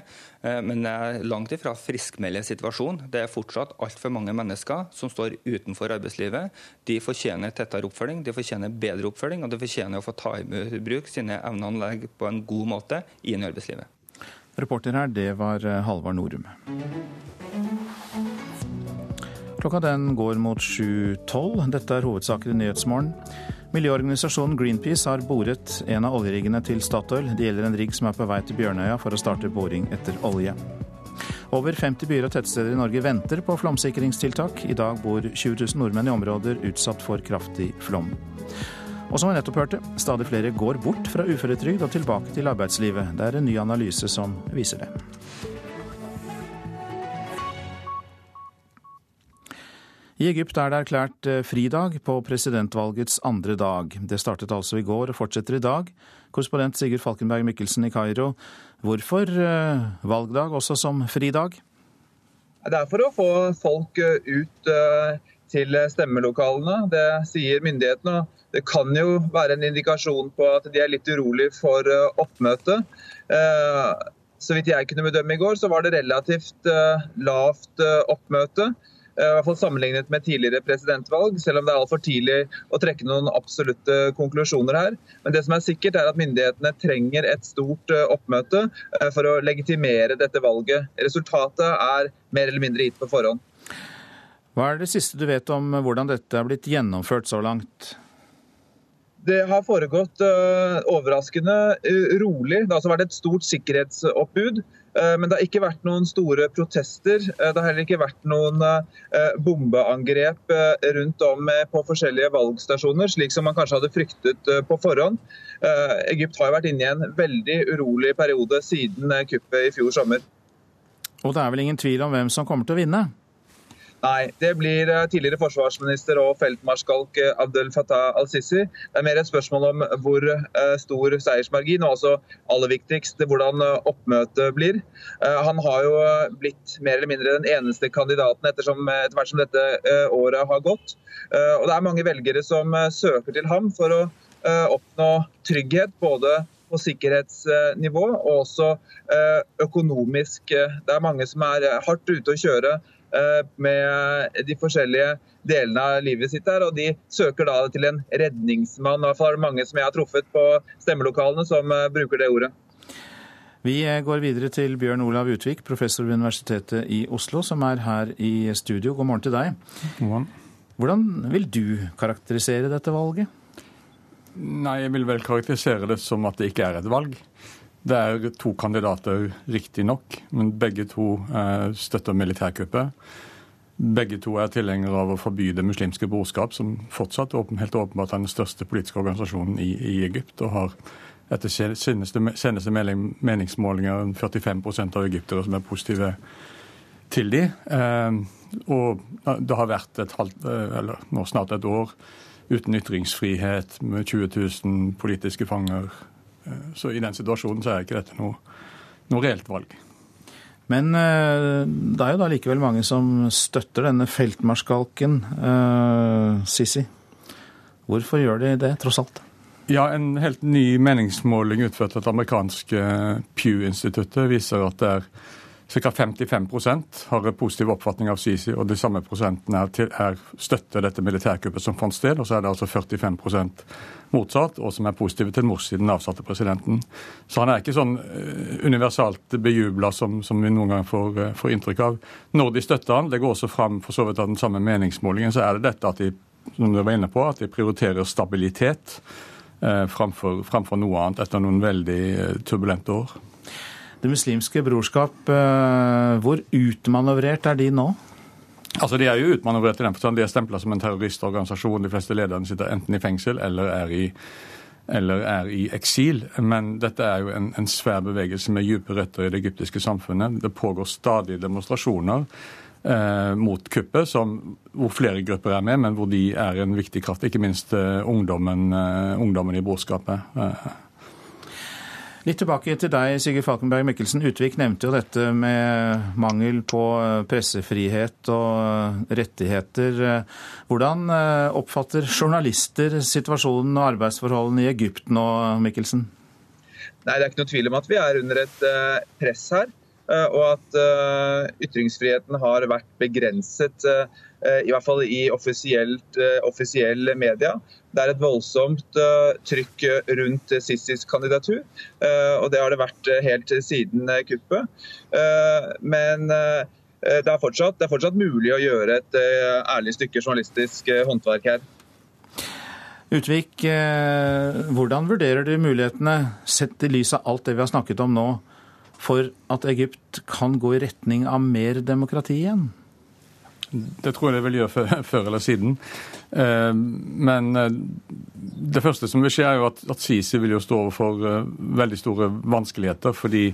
Eh, men det er langt ifra friskmelder situasjonen. Det er fortsatt altfor mange mennesker som står utenfor arbeidslivet. De fortjener tettere oppfølging, de fortjener bedre oppfølging, og de fortjener å få ta i bruk sine evneanlegg på en god måte inn i arbeidslivet. Reporter her, det var eh, Halvard Norum. Klokka den går mot 7.12. Dette er hovedsaker i Nyhetsmorgen. Miljøorganisasjonen Greenpeace har boret en av oljeriggene til Statoil. Det gjelder en rigg som er på vei til Bjørnøya for å starte boring etter olje. Over 50 byer og tettsteder i Norge venter på flomsikringstiltak. I dag bor 20 000 nordmenn i områder utsatt for kraftig flom. Og som vi nettopp hørte, stadig flere går bort fra uføretrygd og tilbake til arbeidslivet. Det er en ny analyse som viser det. I Egypt er det erklært eh, fridag på presidentvalgets andre dag. Det startet altså i går og fortsetter i dag. Korrespondent Sigurd Falkenberg Mikkelsen i Kairo. Hvorfor eh, valgdag også som fridag? Det er for å få folk eh, ut til stemmelokalene. Det sier myndighetene. Det kan jo være en indikasjon på at de er litt urolig for oppmøtet. Så vidt jeg kunne bedømme i går, så var det relativt lavt oppmøte. Eh, i hvert fall sammenlignet med tidligere presidentvalg, selv om det er altfor tidlig å trekke noen absolutte konklusjoner her. Men det som er sikkert er at myndighetene trenger et stort eh, oppmøte eh, for å legitimere dette valget. Resultatet er mer eller mindre gitt på forhånd. Hva er det siste du vet om hvordan dette er blitt gjennomført så langt? Det har foregått overraskende rolig. Det har altså vært et stort sikkerhetsoppbud. Men det har ikke vært noen store protester. Det har heller ikke vært noen bombeangrep rundt om på forskjellige valgstasjoner, slik som man kanskje hadde fryktet på forhånd. Egypt har vært inne i en veldig urolig periode siden kuppet i fjor sommer. Og det er vel ingen tvil om hvem som kommer til å vinne? Nei, det blir eh, tidligere forsvarsminister og feltmarskalk eh, Abdel Fattah al-Sisi. Det er mer et spørsmål om hvor eh, stor seiersmargin, og også aller viktigst hvordan oppmøtet blir. Han har jo blitt mer eller mindre den eneste kandidaten etter hvert som dette året har gått. Og det er mange velgere som søker til ham for å oppnå trygghet, både på sikkerhetsnivå og også økonomisk. Det er mange som er hardt ute å kjøre med de forskjellige delene av livet sitt her, og de søker da til en redningsmann. I hvert fall mange som jeg har truffet på stemmelokalene som eh, bruker det ordet. Vi eh, går videre til Bjørn Olav Utvik, professor ved Universitetet i Oslo, som er her i studio. God morgen til deg. God morgen. Hvordan vil du karakterisere dette valget? Nei, Jeg vil vel karakterisere det som at det ikke er et valg. Det er to kandidater, riktignok, men begge to eh, støtter militærkuppet. Begge to er tilhengere av å forby Det muslimske brorskap, som fortsatt helt åpenbart er den største politiske organisasjonen i, i Egypt, og har etter seneste, meningsmålinger 45% av egyptere som er positive til de. Eh, og det har vært et halvt, eh, eller nå snart et år uten ytringsfrihet, med 20 000 politiske fanger så i den situasjonen så er ikke dette noe, noe reelt valg. Men eh, det er jo da likevel mange som støtter denne feltmarskalken, uh, Sisi. Hvorfor gjør de det, tross alt? Ja, En helt ny meningsmåling utført av det amerikanske Pew-instituttet viser at det er Ca. 55% har en positiv oppfatning av Sisi, og de samme prosentene er, til, er støtter dette militærkuppet som fant sted. Og så er det altså 45% motsatt, og som er positive til Morsi, den avsatte presidenten. Så han er ikke sånn eh, universalt bejubla som, som, vi noen ganger får, eh, får, inntrykk av. Når de støtter han, det går også fram for så vidt av den samme meningsmålingen, så er det dette at de som du var inne på, at de prioriterer stabilitet eh, framfor, framfor noe annet etter noen veldig eh, turbulente år. Det muslimske brorskap, eh, hvor utmanøvrert er de nå? Altså, De er jo utmanøvrert i den forstand de er stempla som en terroristorganisasjon. De fleste lederne sitter enten i fengsel eller er i, eller er i eksil. Men dette er jo en, en svær bevegelse med dype røtter i det egyptiske samfunnet. Det pågår stadig demonstrasjoner eh, mot kuppet, som, hvor flere grupper er med, men hvor de er en viktig kraft. Ikke minst eh, ungdommen, eh, ungdommen, i brorskapet. Eh, Litt tilbake til deg, Sigurd Falkenberg Mikkelsen. Utvik nevnte jo dette med mangel på eh, pressefrihet og eh, rettigheter. Hvordan eh, oppfatter journalister situasjonen og arbeidsforholdene i Egypt nå, Mikkelsen? Nei, Det er ikke noe tvil om at vi er under et press her. Og at ytringsfriheten har vært begrenset i hvert fall i eh, offisiell media. Det er et voldsomt eh, trykk rundt Sissis kandidatur, og det har det vært helt siden kuppet. Men det er, fortsatt, det er fortsatt mulig å gjøre et ærlig stykke journalistisk håndverk her. Utvik, hvordan vurderer du mulighetene, sett i lys av alt det vi har snakket om nå, for at Egypt kan gå i retning av mer demokrati igjen? Det tror jeg det vil gjøre før, eller siden. Eh, men eh, det første som vil skje, er jo at, at Sisi vil jo stå overfor eh, veldig store vanskeligheter. fordi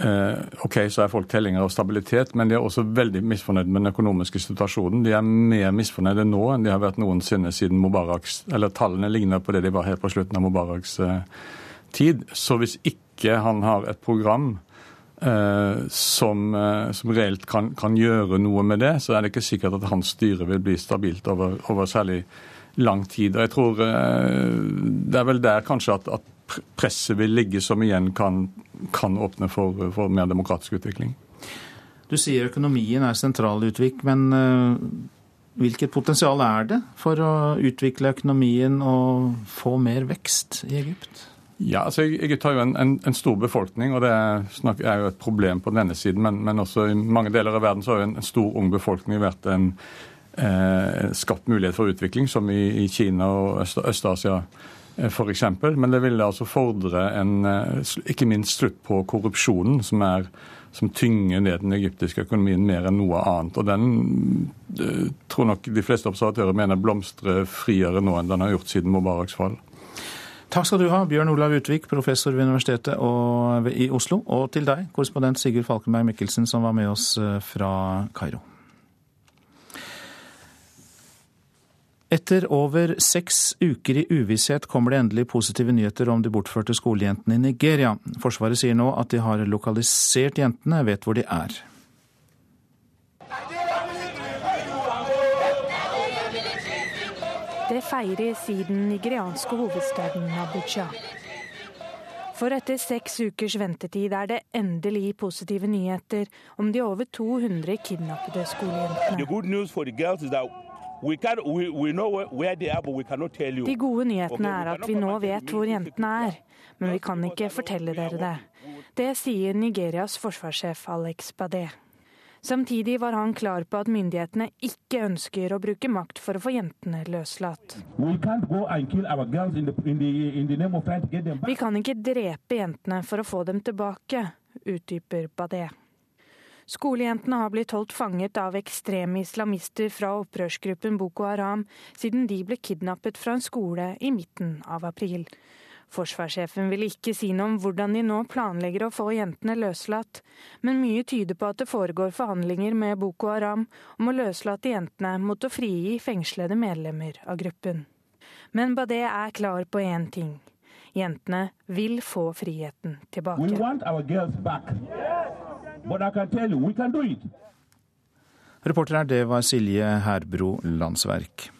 OK, så er folk tellinger av stabilitet, men de er også veldig misfornøyd med den økonomiske situasjonen. De er mer misfornøyde nå enn de har vært noensinne siden Mubaraks Eller tallene ligner på det de var helt på slutten av Mubaraks tid. Så hvis ikke han har et program Eh, som, eh, som, reelt kan, kan, gjøre noe med det, så er det ikke sikkert at hans styre vil bli stabilt over, over særlig lang tid. Og jeg tror eh, Det er vel der kanskje at, at presset vil ligge, som igjen kan, kan åpne for, for, mer demokratisk utvikling. Du sier økonomien er sentral, Utvik, men hvilket potensial er det for å utvikle økonomien og få mer vekst i Egypt? Ja, altså Egypt har jo en, en, en, stor befolkning, og det er, jo et problem på denne siden. Men, men, også i mange deler av verden så har jo en, en stor ung befolkning vært en eh, skapt mulighet for utvikling, som i, i Kina og Øst-Asia f.eks. Men det ville altså fordre en, ikke minst slutt på korrupsjonen, som, er, som tynger ned den egyptiske økonomien mer enn noe annet. Og den tror nok de fleste observatører mener blomstrer friere nå enn den har gjort siden Mubaraks fall. Takk skal du ha, Bjørn Olav Utvik, professor ved Universitetet i Oslo. Og til deg, korrespondent Sigurd Falkenberg Mikkelsen, som var med oss eh, fra Kairo. Etter over seks uker i uvisshet kommer det endelig positive nyheter om de bortførte skolejentene i Nigeria. Forsvaret sier nå at de har lokalisert jentene, vet hvor de er. Det feires i den nigerianske hovedstaden Abuja. For etter seks ukers ventetid er det endelig positive nyheter om de over 200 kidnappede skolejentene. De gode nyhetene er at vi nå vet hvor jentene er, men vi kan ikke fortelle dere det. Det sier Nigerias forsvarssjef Alex Badé. Samtidig var han klar på at myndighetene ikke ønsker å bruke makt for å få jentene løslatt. Vi kan ikke drepe jentene for å få dem tilbake, utdyper Badé. Skolejentene har blitt holdt fanget av ekstreme islamister fra opprørsgruppen Boko Haram siden de ble kidnappet fra en skole i midten av april. Forsvarssjefen vil ikke si noe om hvordan de nå planlegger å få jentene løslatt, men mye tyder på at det foregår forhandlinger med Boko Haram om å løslate jentene mot å frigi fengslede medlemmer av gruppen. Men Badé er klar på én ting. Jentene vil få friheten tilbake. Reporter her, det var Silje Herbro Landsverk.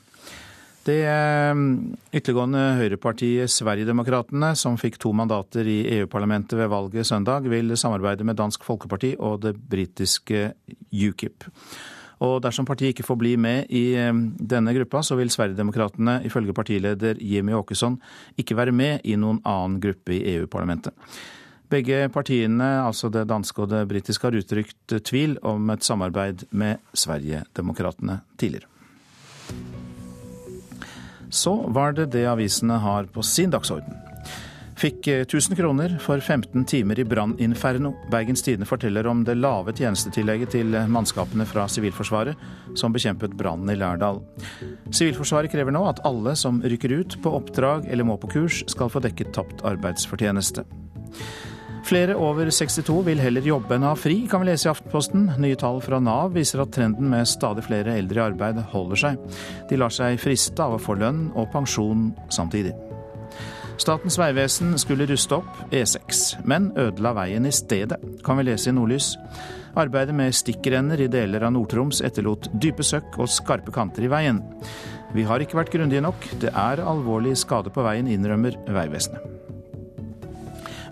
Det eh, ytterliggående høyrepartiet Sverigedemokraterna, som fikk to mandater i EU-parlamentet ved valget søndag, vil samarbeide med Dansk Folkeparti og det britiske UKIP. Og dersom partiet ikke får bli med i eh, denne gruppa, så vil Sverigedemokraterna ifølge partileder Jimmy Åkesson ikke være med i noen annen gruppe i EU-parlamentet. Begge partiene, altså det danske og det britiske, har uttrykt tvil om et samarbeid med Sverigedemokraterna tidligere. Så var det det avisene har på sin dagsorden. Fikk 1000 eh, kroner for 15 timer i branninferno. Bergens Tidende forteller om det lave tjenestetillegget til mannskapene fra Sivilforsvaret som bekjempet brannen i Lærdal. Sivilforsvaret krever nå at alle som rykker ut på oppdrag eller må på kurs, skal få dekket tapt arbeidsfortjeneste. Flere over 62 vil heller jobbe enn ha fri, kan vi lese i Aftenposten. Nye tall fra Nav viser at trenden med stadig flere eldre i arbeid holder seg. De lar seg friste av å få lønn og pensjon samtidig. Statens vegvesen skulle ruste opp E6, men ødela veien i stedet, kan vi lese i Nordlys. Arbeidet med stikkrenner i deler av Nord-Troms etterlot dype søkk og skarpe kanter i veien. Vi har ikke vært grundige nok. Det er alvorlig skade på veien, innrømmer Vegvesenet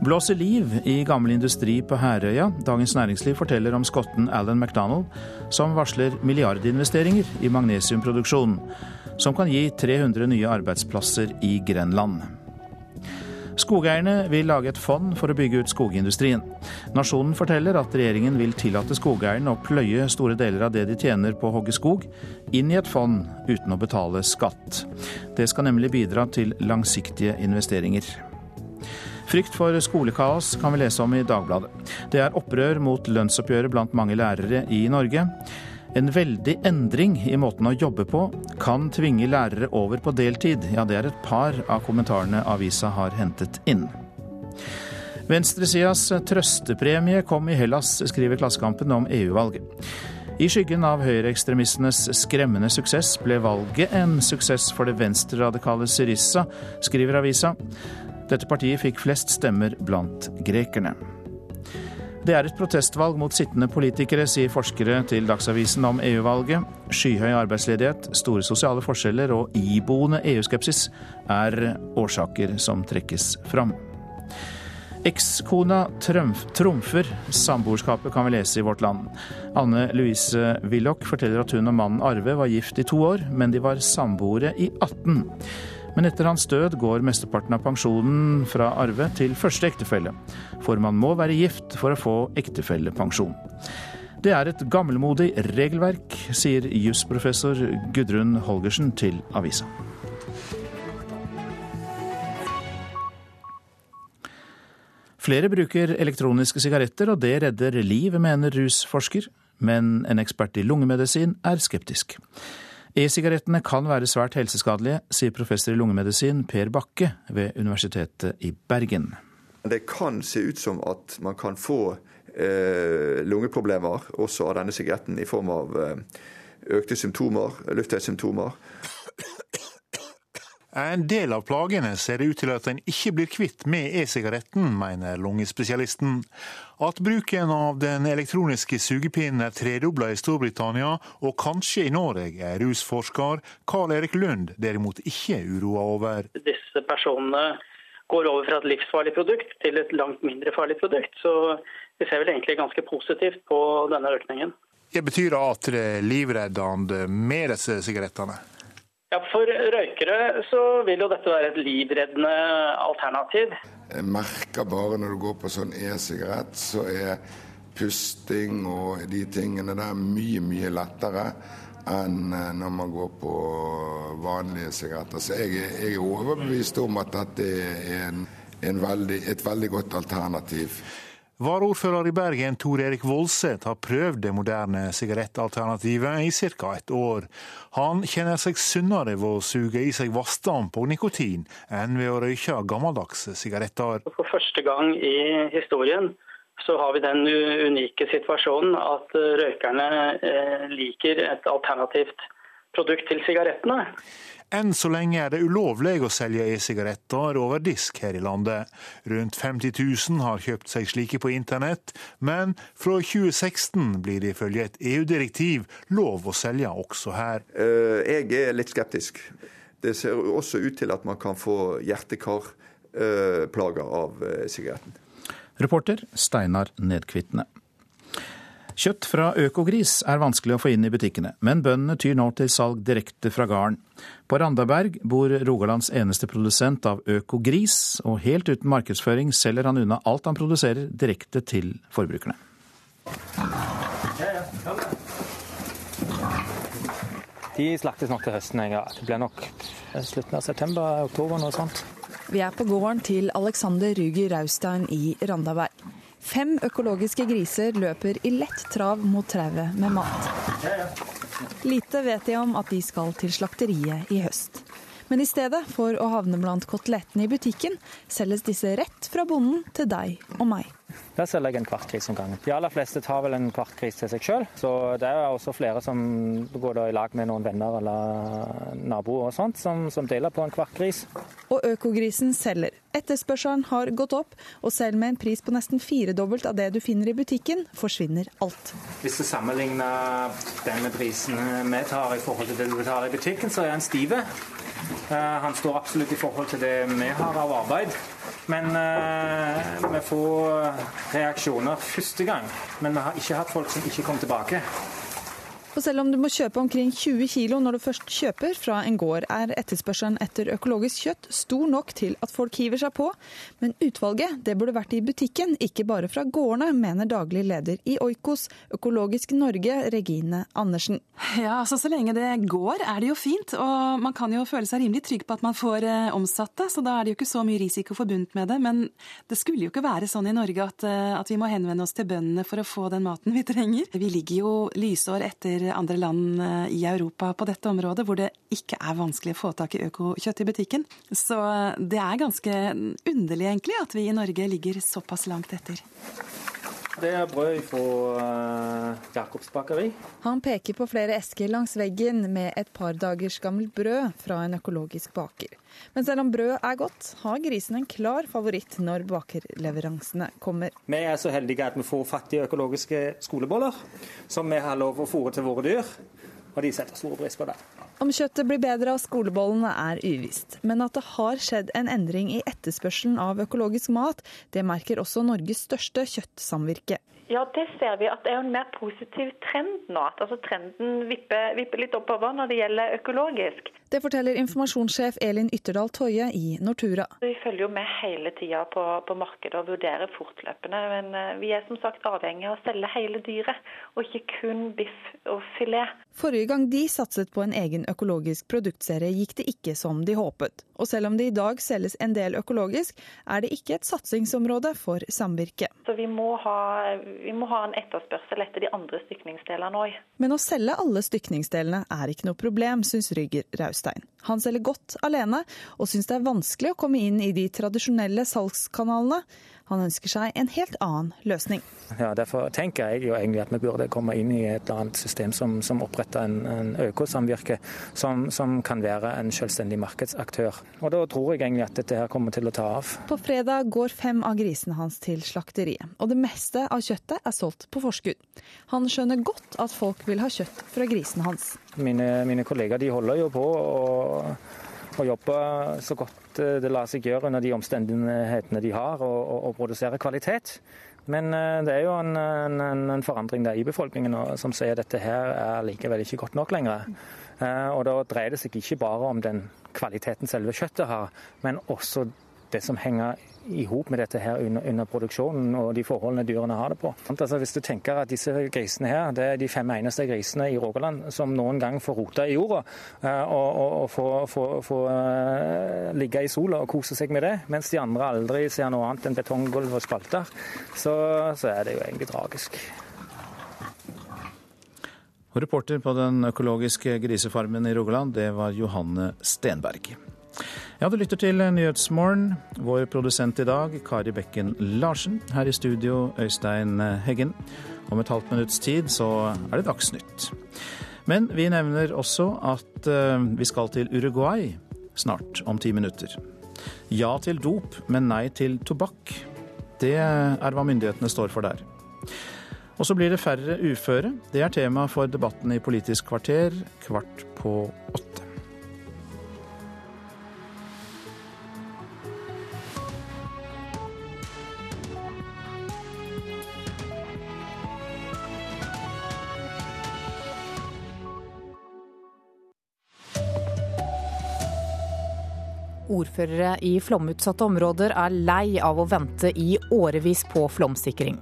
blåser liv i gammel industri på Herøya. Dagens Næringsliv forteller om skotten Alan McDonald, som varsler milliardinvesteringer i magnesiumproduksjon, som kan gi 300 nye arbeidsplasser i Grenland. Skogeierne vil lage et fond for å bygge ut skogindustrien. Nasjonen forteller at regjeringen vil tillate skogeierne å pløye store deler av det de tjener på å hogge skog, inn i et fond uten å betale skatt. Det skal nemlig bidra til langsiktige investeringer. Frykt for skolekaos kan vi lese om i Dagbladet. Det er opprør mot lønnsoppgjøret blant mange lærere i Norge. En veldig endring i måten å jobbe på kan tvinge lærere over på deltid. Ja, det er et par av kommentarene avisa har hentet inn. Venstresidas trøstepremie kom i Hellas, skriver Klassekampen om EU-valget. I skyggen av høyreekstremistenes skremmende suksess ble valget en suksess for det venstreradikale Syriza, skriver avisa. Dette partiet fikk flest stemmer blant grekerne. Det er et protestvalg mot sittende politikere, sier forskere til Dagsavisen om EU-valget. Skyhøy arbeidsledighet, store sosiale forskjeller og iboende EU-skepsis er årsaker som trekkes fram. Ekskona trumfer samboerskapet, kan vi lese i Vårt Land. Anne Louise Willoch forteller at hun og mannen Arve var gift i to år, men de var samboere i 18. Men etter hans død går mesteparten av pensjonen fra arve til første ektefelle, for man må være gift for å få ektefellepensjon. Det er et gammelmodig regelverk, sier jusprofessor Gudrun Holgersen til avisa. Flere bruker elektroniske sigaretter, og det redder liv, mener rusforsker. Men en ekspert i lungemedisin er skeptisk. E-sigarettene kan være svært helseskadelige, sier professor i lungemedisin Per Bakke ved Universitetet i Bergen. Det kan se ut som at man kan få eh, lungeproblemer også av denne sigaretten, i form av eh, økte symptomer, luftveissymptomer. En del av plagene ser det ut til at en ikke blir kvitt med e-sigaretten, mener lungespesialisten. At bruken av den elektroniske sugepinnen er tredobla i Storbritannia, og kanskje i Norge, er rusforsker Karl Erik Lund derimot ikke uroa over. Disse personene går over fra et livsfarlig produkt til et langt mindre farlig produkt. Så vi ser vel egentlig ganske positivt på denne økningen. Det betyr at det er livreddende med disse sigarettene? Ja, For røykere så vil jo dette være et livreddende alternativ. Jeg merker bare når du går på sånn e-sigarett, så er pusting og de tingene der mye, mye lettere enn eh, når man går på vanlige sigaretter. Så jeg, jeg er overbevist om at dette er en, en veldig, et veldig godt alternativ. Varaordfører i Bergen Tor Erik Voldseth har prøvd det moderne sigarettalternativet i ca. et år. Han kjenner seg sunnere ved å suge i seg vassdamp og nikotin enn ved å røyke gammeldagse sigaretter. For første gang i historien så har vi den unike situasjonen at røykerne eh, liker et alternativt produkt til sigarettene. Enn så lenge er det ulovlig å selge e-sigaretter over disk her i landet. Rundt 50 000 har kjøpt seg slike på internett, men fra 2016 blir det ifølge et EU-direktiv lov å selge også her. Eh, jeg er litt skeptisk. Det ser også ut til at man kan få hjerte-kar-plager av eh, sigaretten. Reporter Steinar Nedkvitne. Kjøtt fra Økogris er vanskelig å få inn i butikkene, men bøndene tyr nå til salg direkte fra gården. På Randaberg bor Rogalands eneste produsent av Økogris, og helt uten markedsføring selger han unna alt han produserer direkte til forbrukerne. De slaktes nok til høsten Ja. Det blir nok slutten av september, oktober, noe sånt. Vi er på gården til Alexander Ruger Raustein i Randaberg. Fem økologiske griser løper i lett trav mot trauet med mat. Lite vet de om at de skal til slakteriet i høst. Men i stedet for å havne blant kotelettene i butikken, selges disse rett fra bonden til deg og meg. Der selger jeg en kvart gris om gangen. De aller fleste tar vel en kvart gris til seg sjøl. Så det er også flere som går i lag med noen venner eller naboer og sånt, som, som deler på en kvart gris. Og økogrisen selger. Etterspørselen har gått opp, og selv med en pris på nesten firedobbelt av det du finner i butikken, forsvinner alt. Hvis du sammenligner denne prisen vi tar i forhold til det du betaler i butikken, så er den stive. Han står absolutt i forhold til det vi har av arbeid. Men uh, vi får reaksjoner første gang. Men vi har ikke hatt folk som ikke kom tilbake. Og selv om du må kjøpe omkring 20 kg når du først kjøper fra en gård, er etterspørselen etter økologisk kjøtt stor nok til at folk hiver seg på. Men utvalget det burde vært i butikken, ikke bare fra gårdene, mener daglig leder i Oikos Økologisk Norge, Regine Andersen. Ja, altså Så lenge det går, er det jo fint. Og man kan jo føle seg rimelig trygg på at man får eh, omsatt det, så da er det jo ikke så mye risiko forbundet med det. Men det skulle jo ikke være sånn i Norge at, eh, at vi må henvende oss til bøndene for å få den maten vi trenger. Vi ligger jo lysår etter andre land eh, i Europa på dette området, hvor det ikke er vanskelig å få tak i økokjøtt i butikken. Så eh, det er ganske underlig egentlig at vi i Norge ligger såpass langt etter. Det er brød fra uh, Jacobs bakeri. Han peker på flere esker langs veggen med et par dagers gammelt brød fra en økologisk baker. Men selv om brødet er godt, har grisen en klar favoritt når bakerleveransene kommer. Vi er så heldige at vi får fattige økologiske skoleboller, som vi har lov å fôre til våre dyr. Og de setter stor pris på det. Om kjøttet blir bedre av skolebollene er uvisst, men at det har skjedd en endring i etterspørselen av økologisk mat, det merker også Norges største kjøttsamvirke. Ja, det ser vi at det er en mer positiv trend nå. At altså trenden vipper, vipper litt oppover når det gjelder økologisk. Det forteller informasjonssjef Elin Ytterdal Toje i Nortura. Vi følger jo med hele tida på, på, markedet og vurderer fortløpende. Men eh, vi er som sagt avhengig av å selge hele dyret, og ikke kun biff og filet. Forrige gang de satset på en egen økologisk produktserie, gikk det ikke som de håpet. Og selv om det i dag selges en del økologisk, er det ikke et satsingsområde for samvirket. Så vi må ha, vi må ha en etterspørsel etter de andre stykningsdelene òg. Men å selge alle stykningsdelene er ikke noe problem, syns Ryger Raustein. Han selger godt alene, og syns det er vanskelig å komme inn i de tradisjonelle salgskanalene. Han ønsker seg en helt annen løsning. Ja, Derfor tenker jeg jo egentlig at vi burde komme inn i et eller annet system som, som oppretter en, en økosamvirke, som, som, kan være en selvstendig markedsaktør. Og Da tror jeg egentlig at dette her kommer til å ta av. På fredag går fem av grisene hans til slakteriet, og det meste av kjøttet er solgt på forskudd. Han skjønner godt at folk vil ha kjøtt fra grisen hans. Mine, mine kollegaer de holder jo på å jobbe så godt det lar seg gjøre under de omstendighetene de har, å produsere kvalitet. Men eh, det er jo en, en, en forandring der i befolkningen som sier at dette her er likevel ikke godt nok lenger. Eh, og da dreier det seg ikke bare om den kvaliteten selve kjøttet har, men også det som henger i hop med dette her under, under, produksjonen og de forholdene dyrene har det på. Altså, hvis du tenker at disse grisene her, det er de fem eneste grisene i Rogaland som noen gang får rota i jorda eh, og, og, og får, får, får uh, ligge i sola og kose seg med det, mens de andre aldri ser noe annet enn betonggulv og spalter, så, så er det jo egentlig tragisk. Reporter på den økologiske grisefarmen i Rogaland, det var Johanne Stenberg. Ja, du lytter til Nyhetsmorgen. Vår produsent i dag, Kari Bekken Larsen. Her i studio, Øystein Heggen. Om et halvt minutts tid så er det Dagsnytt. Men vi nevner også at eh, vi skal til Uruguay snart, om ti minutter. Ja til dop, men nei til tobakk. Det er hva myndighetene står for der. Og så blir det færre uføre. Det er tema for debatten i Politisk kvarter kvart på åtte. Ordførere i flomutsatte områder er lei av å vente i årevis på flomsikring.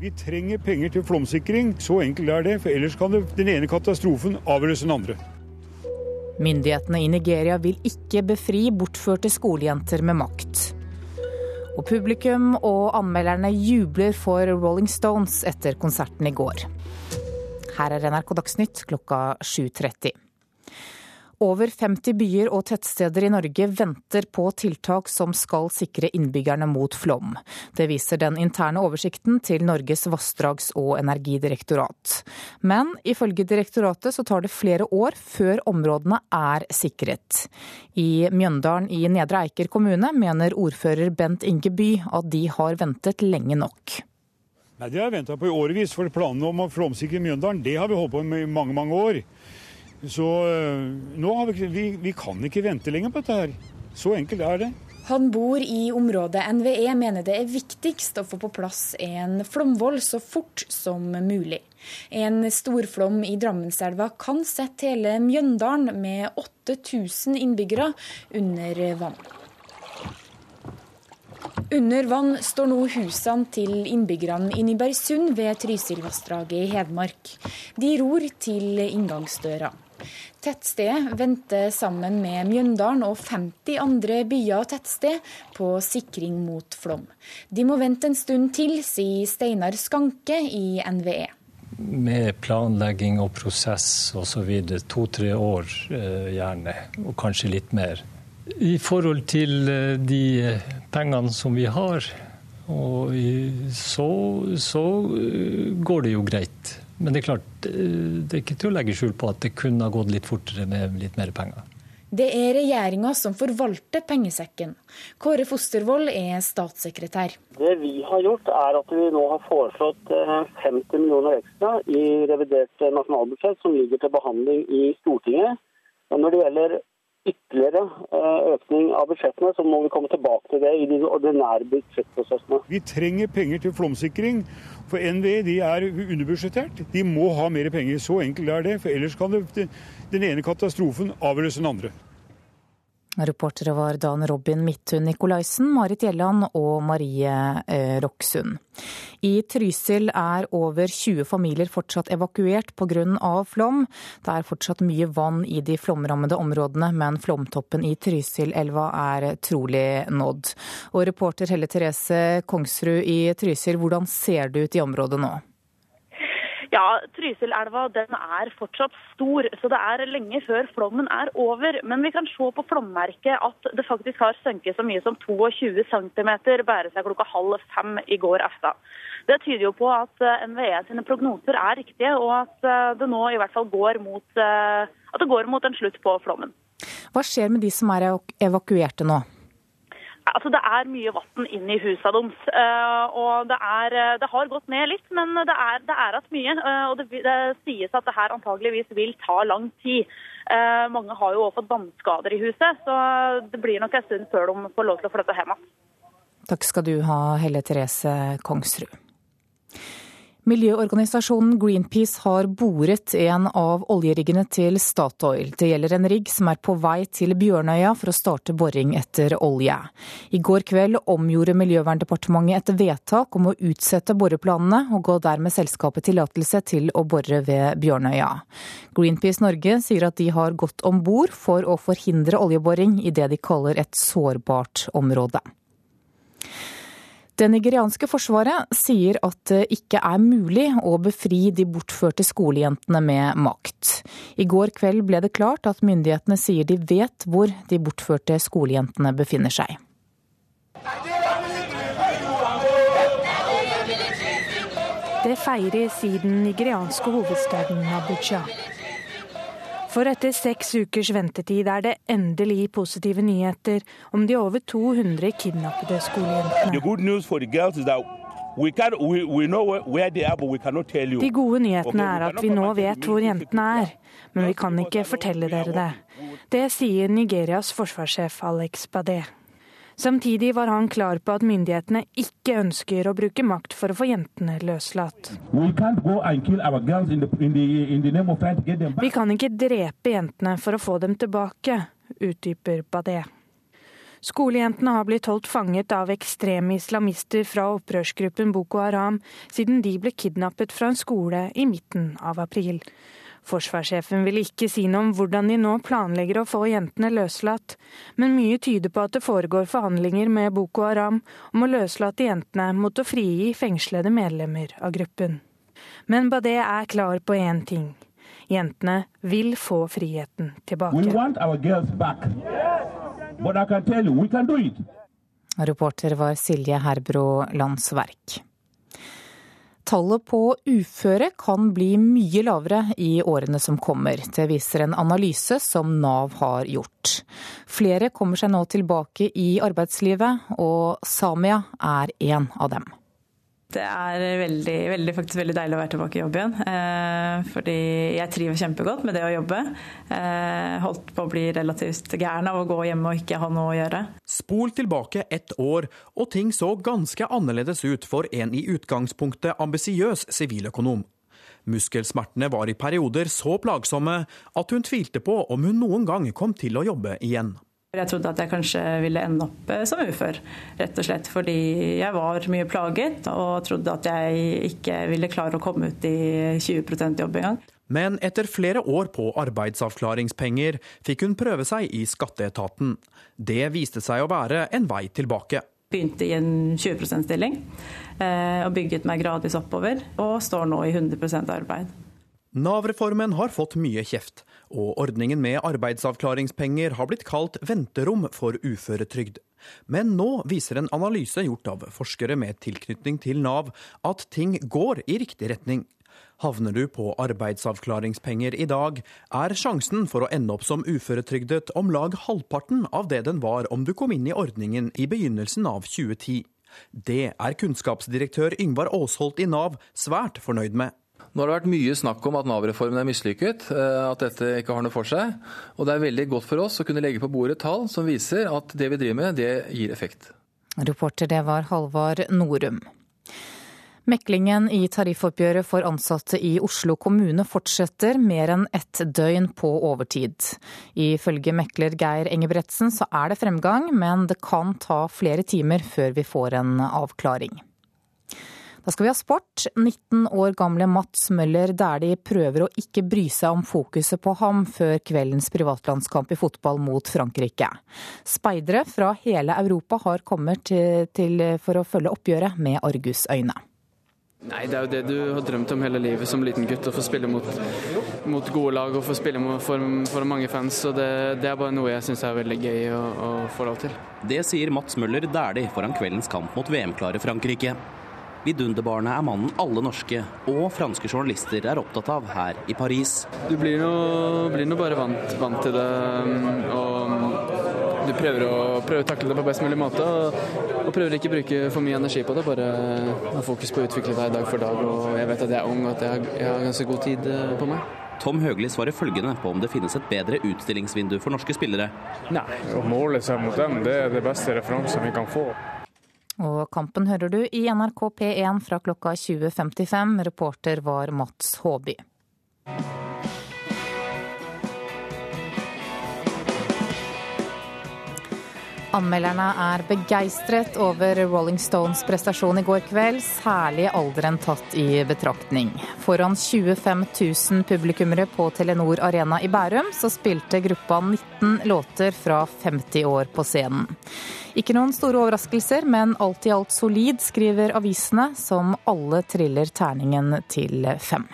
Vi trenger penger til flomsikring, så enkelt er det. For ellers kan den ene katastrofen avløse den andre. Myndighetene i Nigeria vil ikke befri bortførte skolejenter med makt. Og publikum og anmelderne jubler for Rolling Stones etter konserten i går. Her er NRK Dagsnytt klokka 7.30. Over 50 byer og tettsteder i Norge venter på tiltak som skal sikre innbyggerne mot flom. Det viser den interne oversikten til Norges vassdrags- og energidirektorat. Men ifølge direktoratet så tar det flere år før områdene er sikret. I Mjøndalen i Nedre Eiker kommune mener ordfører Bent Inge By at de har ventet lenge nok. Nei, Det har jeg venta på i årevis, for planene om å flomsikre Mjøndalen det har vi holdt på med i mange, mange år. Så eh, nå har vi, vi, vi kan ikke vente lenger på dette her. Så enkelt er det. Han bor i området NVE mener det er viktigst å få på plass en flomvoll så fort som mulig. En storflom i Drammenselva kan sette hele Mjøndalen med 8000 innbyggere under vann. Under vann står nå husene til innbyggerne i Nybergsund ved Trysilvassdraget i Hedmark. De ror til inngangsdøra. Tettstedet venter sammen med Mjøndalen og 50 andre byer og tettsted på sikring mot flom. De må vente en stund til, sier Steinar Skanke i NVE. Med planlegging og prosess osv. to-tre år eh, gjerne, og kanskje litt mer. I forhold til eh, de pengene som vi har, så, så eh, går det jo greit. Men det er klart, det er ikke til å legge skjul på at det kunne ha gått litt fortere med litt mer penger. Det er regjeringa som forvalter pengesekken. Kåre Fostervoll er statssekretær. Det vi har gjort, er at vi nå har foreslått 50 eh, millioner ekstra i revidert nasjonalbudsjett, som ligger til behandling i Stortinget. Og når det gjelder ytterligere eh, økning av budsjettene, så må vi komme tilbake til det i de ordinære budsjettprosessene. Vi trenger penger til flomsikring. For NVE de er underbudsjettert. De må ha mer penger. Så enkelt er det. For ellers kan det, den ene katastrofen avløse den andre. Reportere var Dan Robin Midthun Nikolaisen, Marit Gjelland og Marie eh, Roksund. I Trysil er over 20 familier fortsatt evakuert pga. flom. Det er fortsatt mye vann i de flomrammede områdene, men flomtoppen i Trysilelva er trolig nådd. Og reporter Helle Therese Kongsrud i Trysil, hvordan ser det ut i området nå? Ja, Trysilelva den er fortsatt stor, så det er lenge før flommen er over. Men vi kan se på flommerket at det faktisk har sunket så mye som 22 cm bare seg klokka halv fem i går aften. Det tyder jo på at eh, NVE sine prognoser er riktige, og at eh, det nå i hvert fall går mot, eh, at det går mot en slutt på flommen. Hva skjer med de som er evakuerte nå? Altså, det er mye vann inn i husa deres. Uh, og det, er, eh, det, har gått ned litt, men det er, det er at mye. Uh, og det, det, sies at det her antageligvis vil ta lang tid. Mange har jo også fått vannskader i huset, så det blir nok en stund før de får lov til å flytte hjem igjen. Takk skal du ha, Helle Therese Kongsrud. Miljøorganisasjonen Greenpeace har boret en av oljeriggene til Statoil. Det gjelder en rigg som er på vei til Bjørnøya for å starte boring etter olje. I går kveld omgjorde Miljøverndepartementet et vedtak om å utsette boreplanene, og ga dermed selskapet tillatelse til å bore ved Bjørnøya. Greenpeace Norge sier at de har gått om bord for å forhindre oljeboring i det de kaller et sårbart område. Det nigerianske forsvaret sier at det ikke er mulig å befri de bortførte skolejentene med makt. I går kveld ble det klart at myndighetene sier de vet hvor de bortførte skolejentene befinner seg. Det feires i den nigerianske hovedstaden Abuja. For etter seks ukers ventetid er det endelig positive nyheter om de over 200 kidnappede skolejentene. De gode nyhetene er at vi nå vet hvor jentene er, men vi kan ikke fortelle dere det. Det sier Nigerias forsvarssjef Alex Badé. Samtidig var han klar på at myndighetene ikke ønsker å bruke makt for å få jentene løslatt. Vi kan ikke drepe jentene for å få dem tilbake, utdyper Badé. Skolejentene har blitt holdt fanget av ekstreme islamister fra opprørsgruppen Boko Haram siden de ble kidnappet fra en skole i midten av april. Forsvarssjefen vil ikke si noe om hvordan de nå planlegger å få jentene løslatt, men mye tyder på at det foregår forhandlinger med Boko Haram om å løslate jentene mot å frigi fengslede medlemmer av gruppen. Men Badé er klar på én ting. Jentene vil få friheten tilbake. Reporter var Silje Herbro Landsverk. Tallet på uføre kan bli mye lavere i årene som kommer. Det viser en analyse som Nav har gjort. Flere kommer seg nå tilbake i arbeidslivet, og Samia er en av dem. Det er veldig, veldig, faktisk veldig deilig å være tilbake i jobb igjen. Eh, fordi jeg trives kjempegodt med det å jobbe. Eh, holdt på å bli relativt gæren av å gå hjemme og ikke ha noe å gjøre. Spol tilbake ett år, og ting så ganske annerledes ut for en i utgangspunktet ambisiøs siviløkonom. Muskelsmertene var i perioder så plagsomme at hun tvilte på om hun noen gang kom til å jobbe igjen. Jeg trodde at jeg kanskje ville ende opp eh, som ufør, rett og slett fordi jeg var mye plaget og trodde at jeg ikke ville klare å komme ut i 20 jobb engang. Men etter flere år på arbeidsavklaringspenger fikk hun prøve seg i skatteetaten. Det viste seg å være en vei tilbake. Begynte i en 20 %-stilling eh, og bygget meg gradvis oppover, og står nå i 100 arbeid. Nav-reformen har fått mye kjeft, og ordningen med arbeidsavklaringspenger har blitt kalt venterom for uføretrygd. Men nå viser en analyse gjort av forskere med tilknytning til Nav at ting går i riktig retning. Havner du på arbeidsavklaringspenger i dag, er sjansen for å ende opp som uføretrygdet om lag halvparten av det den var om du kom inn i ordningen i begynnelsen av 2010. Det er kunnskapsdirektør Yngvar Aasholt i Nav svært fornøyd med. Nå har det vært mye snakk om at Nav-reformen er mislykket, eh, at dette ikke har noe for seg. Og det er veldig godt for oss å kunne legge på bordet tall som viser at det vi driver med, det gir effekt. Reporter det var Halvard Norum. Meklingen i tariffoppgjøret for ansatte i Oslo kommune fortsetter mer enn ett døgn på overtid. Ifølge mekler Geir Engebretsen så er det fremgang, men det kan ta flere timer før vi får en avklaring. Da skal vi ha sport. 19 år gamle Mats Møller Dæhlie prøver å ikke bry seg om fokuset på ham før kveldens privatlandskamp i fotball mot Frankrike. Speidere fra hele Europa har kommet til, til for å følge oppgjøret med argusøyne. Nei, Det er jo det du har drømt om hele livet som liten gutt. Å få spille mot, mot gode lag og få spille for, for mange fans. og det, det, er bare noe jeg syns er veldig gøy å, å få lov til. Det sier Mats Møller Dæhlie foran kveldens kamp mot VM-klare Frankrike. Vidunderbarnet er mannen alle norske og franske journalister er opptatt av her i Paris. Du blir nå, blir nå bare vant, vant, til det. og Du prøver å, prøver å, takle det på best mulig måte. Og, og prøver ikke å bruke for mye energi på det. Bare ha fokus på å utvikle deg dag for dag. og Jeg vet at jeg er ung og at jeg har, jeg har ganske god tid eh, på meg. Tom Høgli svarer følgende på om det finnes et bedre utstillingsvindu for norske spillere. Nei, å måle seg mot dem, det er det beste referansen vi kan få. Og kampen hører du i NRK P1 fra klokka 20.55. Reporter var Mats Håby. Anmelderne er begeistret over Rolling Stones prestasjon i går kveld, særlig alderen tatt i betraktning. Foran 25 000 publikummere på Telenor Arena i Bærum, så spilte gruppa 19 låter fra 50 år på scenen. Ikke noen store overraskelser, men alt i alt solid, skriver avisene, som alle triller terningen til fem.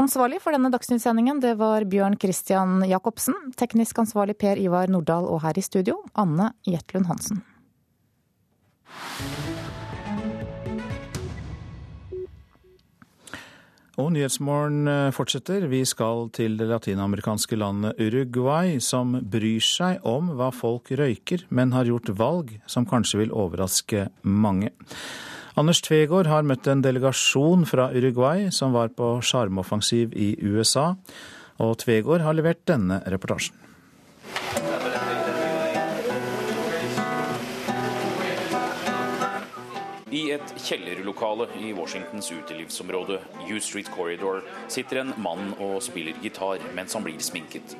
Ansvarlig for denne dagsnyttsendingen det var Bjørn Christian Jacobsen. Teknisk ansvarlig Per Ivar Nordahl og her i studio Anne Jetlund Hansen. Og Nyhetsmorgen eh, fortsetter. Vi skal til det latinamerikanske landet Uruguay, som bryr seg om hva folk røyker, men har gjort valg som kanskje vil overraske mange. Anders Tvegård har møtt en delegasjon fra Uruguay som var på sjarmoffensiv i USA, og Tvegård har levert denne reportasjen. I et kjellerlokale i Washingtons utelivsområde, U Street Corridor, sitter en mann og spiller gitar mens han blir sminket.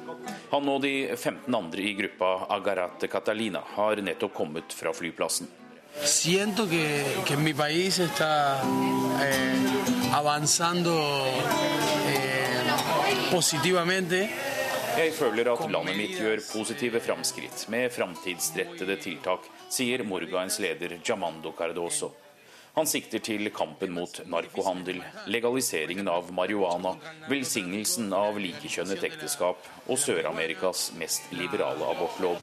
Han og de 15 andre i gruppa Agarate Catalina har nettopp kommet fra flyplassen. Siento que, que mi país está eh, avanzando eh, positivamente. Jeg føler at landet mitt gjør positive framskritt med framtidsrettede tiltak, sier Morgaens leder Jamando Cardoso. Han sikter til kampen mot narkohandel, legaliseringen av marihuana, velsignelsen av likekjønnet ekteskap og Sør-Amerikas mest liberale abortlov.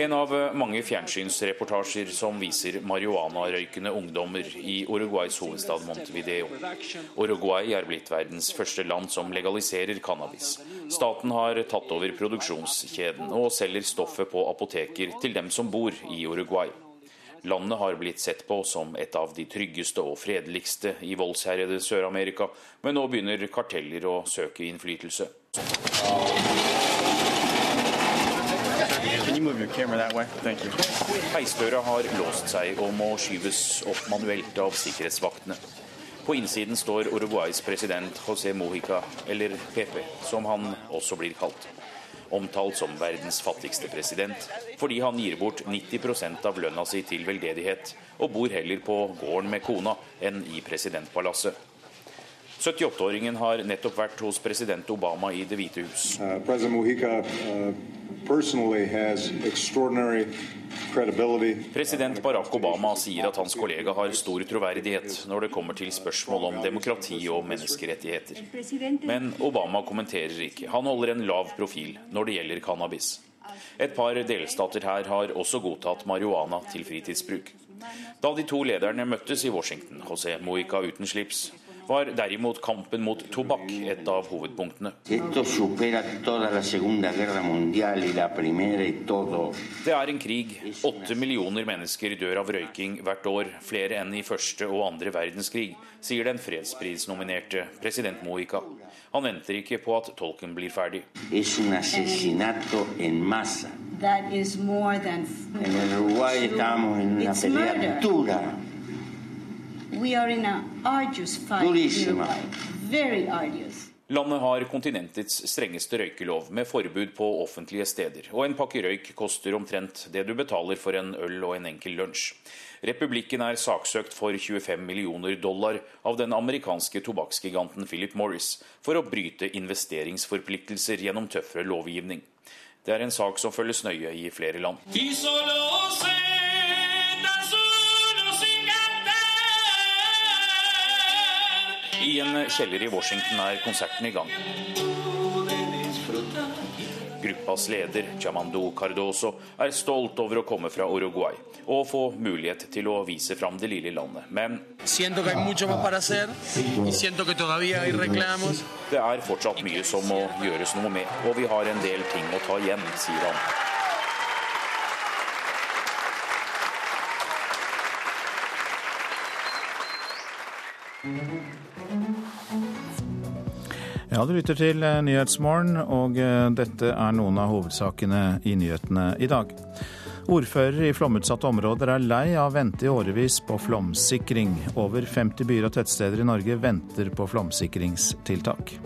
En av mange fjernsynsreportasjer som viser marihuanarøykende ungdommer i Uruguays hovedstad Montevideo. Uruguay er blitt verdens første land som legaliserer cannabis. Staten har tatt over produksjonskjeden og selger stoffet på apoteker til dem som bor i Uruguay. Landet har blitt sett på som et av de tryggeste og fredeligste i voldsherjede Sør-Amerika, men nå begynner karteller å søke innflytelse. Heisdøra har låst seg og må skyves opp manuelt av sikkerhetsvaktene. På innsiden står Uruguays president José Mojica, eller Pepe, som han også blir kalt. Omtalt som verdens fattigste president, fordi han gir bort 90 av lønna si til veldedighet, og bor heller på gården med kona enn i presidentpalasset. 78-åringen har nettopp vært hos president Obama i Det hvite hus. Uh, President Barack Obama sier at hans kollega har stor troverdighet når det kommer til spørsmål om demokrati og menneskerettigheter. Men Obama kommenterer ikke. Han holder en lav profil når det gjelder cannabis. Et par delstater her har også godtatt marihuana til fritidsbruk. Da de to lederne møttes i Washington, José Moica uten slips, var derimot kampen mot tobakk et av hovedpunktene. Det er en krig. Åtte millioner mennesker dør av røyking hvert år, flere enn i første og andre verdenskrig, sier den fredsprisnominerte president Moika. Han venter ikke på at tolken blir ferdig. That is more than pelea murder. We are in a arduous fight Very arduous. Landet har kontinentets strengeste røykelov, med forbud på offentlige steder. Og en pakke røyk koster omtrent det du betaler for en øl og en enkel lunsj. Republikken er saksøkt for 25 millioner dollar av den amerikanske tobakksgiganten Philip Morris for å bryte investeringsforpliktelser gjennom tøffere lovgivning. Det er en sak som følges nøye i flere land. I en kjeller i Washington er konserten i gang. Gruppas leder, Chamando Cardoso, er stolt over å komme fra Uruguay og få mulighet til å vise fram det lille landet. Men det er fortsatt mye som må gjøres noe med, og vi har en del ting å ta igjen, sier han. Ja, du lytter til eh, Nyhetsmorgen, og eh, dette er noen av hovedsakene i nyhetene i dag. Ordførere i flomutsatte områder er lei av å vente i årevis på flomsikring. Over 50 byer og tettsteder i Norge venter på flomsikringstiltak.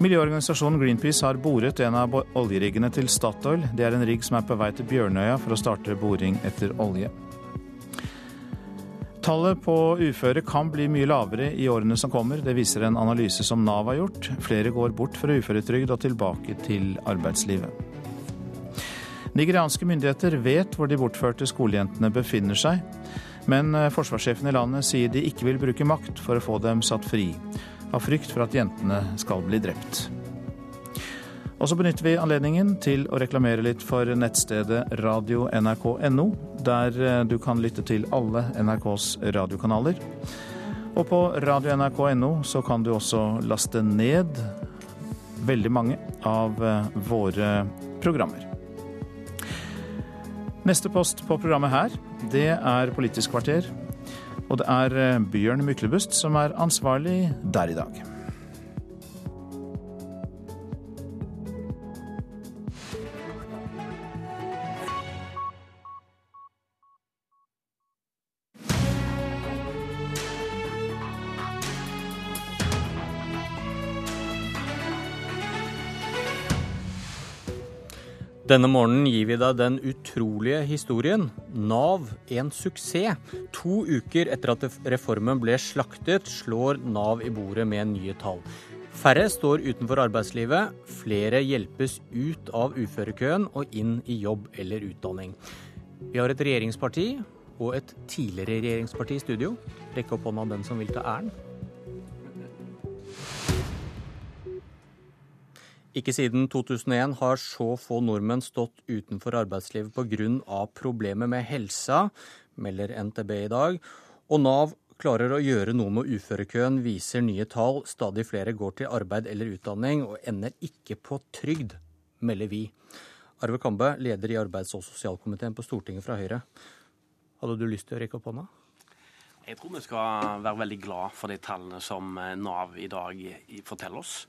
Miljøorganisasjonen Greenpeace har boret en av oljeriggene til Statoil. Det er en rigg som er på vei til Bjørnøya for å starte boring etter olje. Tallet på uføre kan bli mye lavere i årene som kommer. Det viser en analyse som Nav har gjort. Flere går bort fra uføretrygd og tilbake til arbeidslivet. Nigerianske myndigheter vet hvor de bortførte skolejentene befinner seg, men eh, forsvarssjefen i landet sier de ikke vil bruke makt for å få dem satt fri, av frykt for at jentene skal bli drept. Og så benytter vi anledningen til å reklamere litt for nettstedet radio.nrk.no, der eh, du kan lytte til alle NRKs radiokanaler. Og på radio.nrk.no så kan du også laste ned veldig mange av eh, våre programmer. Neste post på programmet her, det er Politisk kvarter. Og det er eh, Bjørn Myklebust som er ansvarlig der i dag. Denne morgenen gir vi deg den utrolige historien. Nav en suksess. To uker etter at reformen ble slaktet, slår Nav i bordet med nye tall. Færre står utenfor arbeidslivet, flere hjelpes ut av uførekøen og inn i jobb eller utdanning. Vi har et regjeringsparti og et tidligere regjeringsparti i studio. Rekk opp hånda den som vil ta æren. Ikke siden 2001 har så få nordmenn stått utenfor arbeidslivet pga. problemer med helsa, melder NTB i dag. Og Nav klarer å gjøre noe med uførekøen, viser nye tall. Stadig flere går til arbeid eller utdanning og ender ikke på trygd, melder vi. Arve Kambe, leder i arbeids- og sosialkomiteen på Stortinget fra Høyre. Hadde du lyst til å rekke opp hånda? Jeg tror vi skal være veldig glad for de tallene som Nav i dag forteller oss.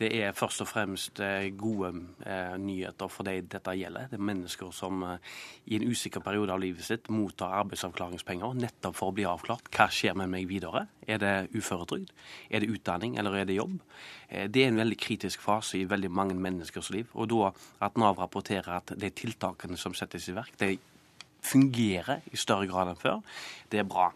Det er først og fremst eh, gode eh, nyheter for de dette gjelder. Det er mennesker som eh, i en usikker periode av livet sitt mottar arbeidsavklaringspenger nettopp for å bli avklart. Hva skjer med meg videre? Er det uføretrygd? Er det utdanning, eller er det jobb? Det er en veldig kritisk fase i veldig mange menneskers liv. Og da at Nav rapporterer at de tiltakene som settes i verk, de fungerer i større grad enn før, det er bra.